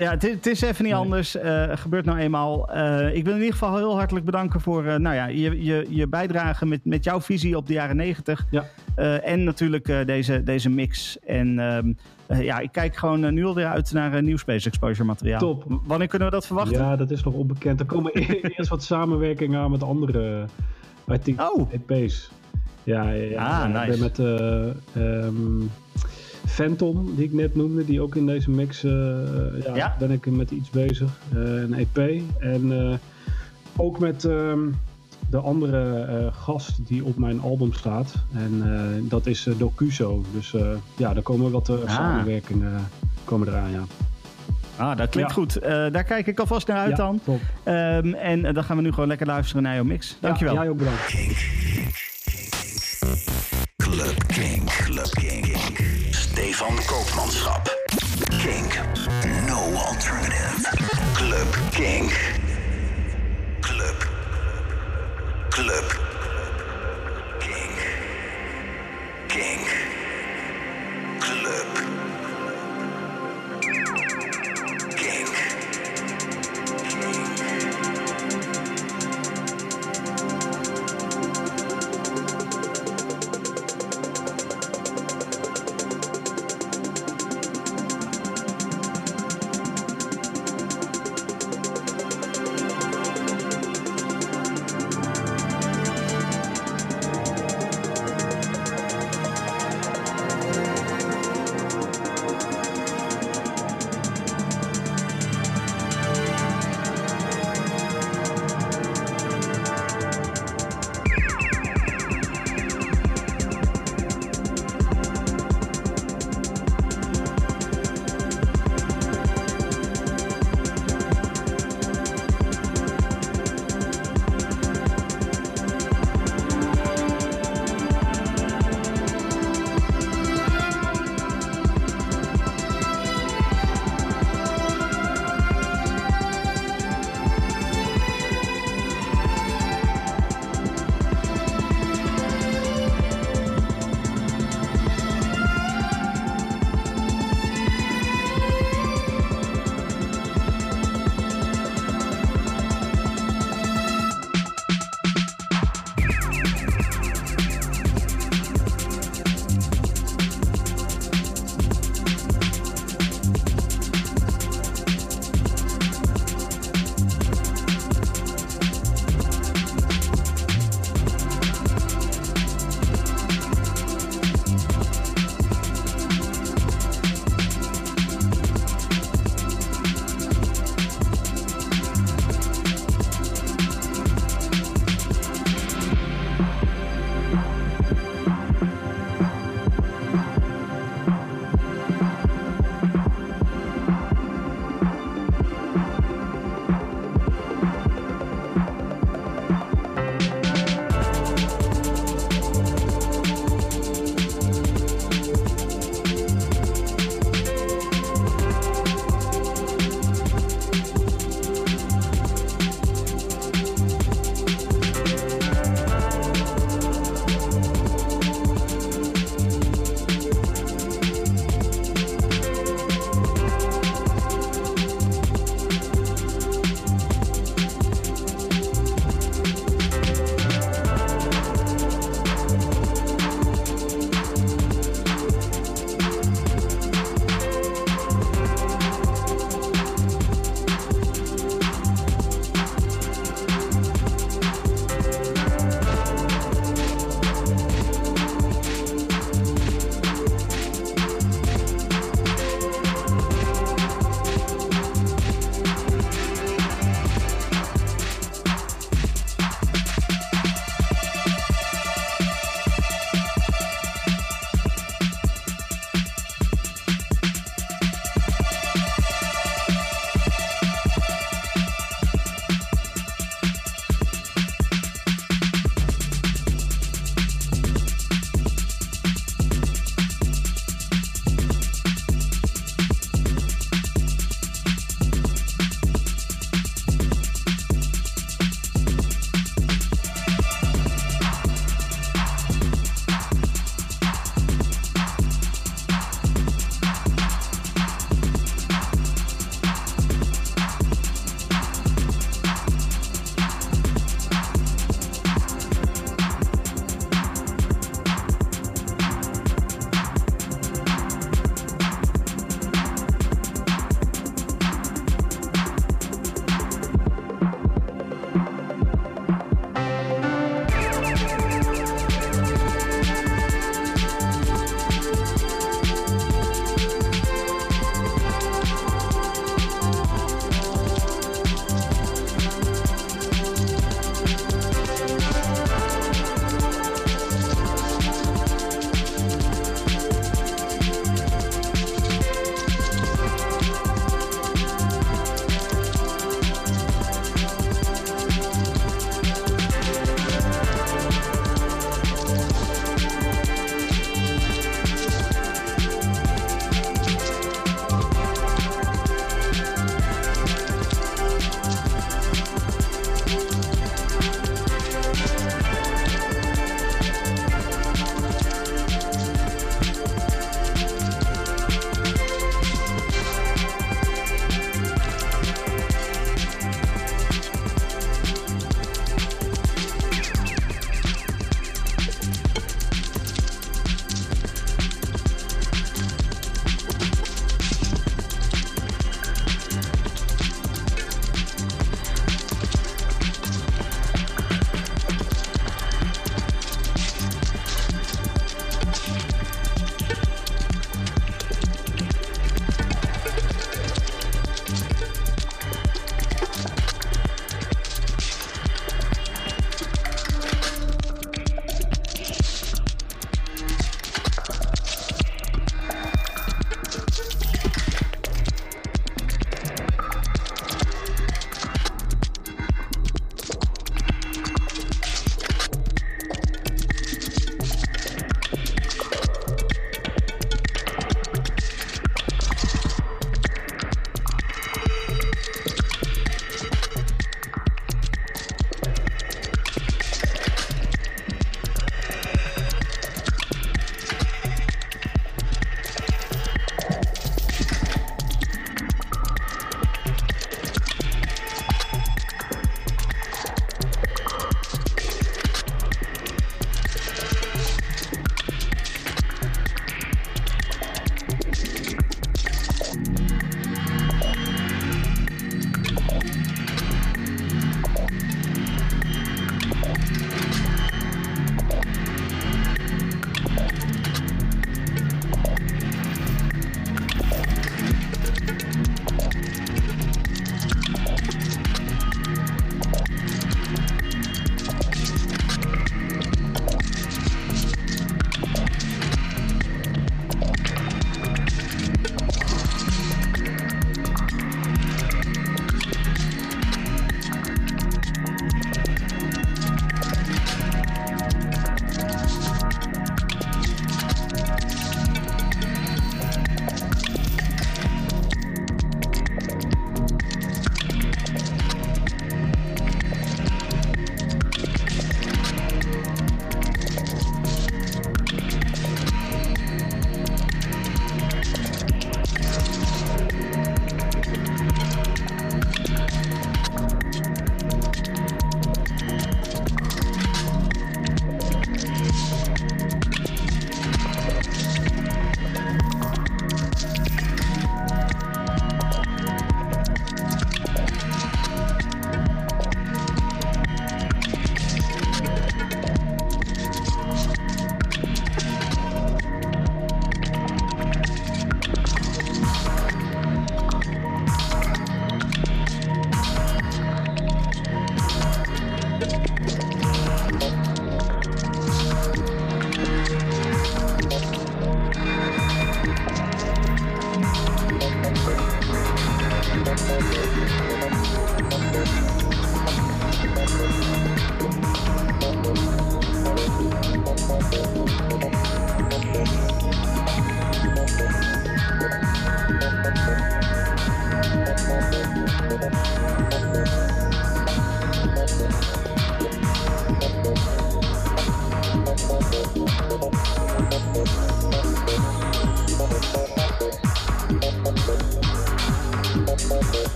Ja, het is, het is even niet Nee. anders. Eh gebeurt nou eenmaal. Eh, ik wil in ieder geval heel hartelijk bedanken voor eh, nou ja, je, je, je bijdrage met, met jouw visie op de jaren negentig. Ja. En natuurlijk deze, deze mix. En ehm, eh, ja, ik kijk gewoon nu alweer uit naar nieuw Space Exposure materiaal. Top. Wanneer kunnen we dat verwachten? Ja, dat is nog onbekend. Er komen e- (laughs) eerst wat samenwerkingen aan met andere artikelen. Oh, EP's. Ja, ja, ja. Ah, Ik nice. ben met eh, ehm, Phantom, die ik net noemde, die ook in deze mix, eh, ja, Ja. ben ik met iets bezig. Eh, een EP. En eh, ook met ehm, de andere eh, gast die op mijn album staat. En eh, dat is Docuso. Dus eh, ja, daar komen wat eh, Ah. samenwerkingen komen eraan, ja. ah, dat klinkt Ja. goed. Eh, daar kijk ik alvast naar uit ja, dan. Top. Ehm, en dan gaan we nu gewoon lekker luisteren naar jouw mix. Dankjewel. Ja, jij ook bedankt. Kink. Club Kink. Club Kink. Stefan Koopmanschap. Kink. No alternative. Club Kink. Club. Club. Kink. Kink. Club.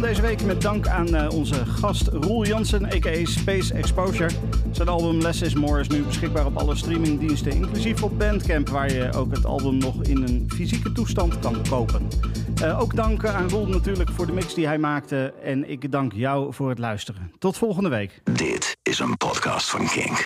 Van deze week met dank aan eh, onze gast Roel Jansen, a.k.a. Space Exposure. Zijn album Less is More is nu beschikbaar op alle streamingdiensten, inclusief op Bandcamp, waar je ook het album nog in een fysieke toestand kan kopen. Eh, ook dank aan Roel natuurlijk voor de mix die hij maakte en ik dank jou voor het luisteren. Tot volgende week. Dit is een podcast van Kink.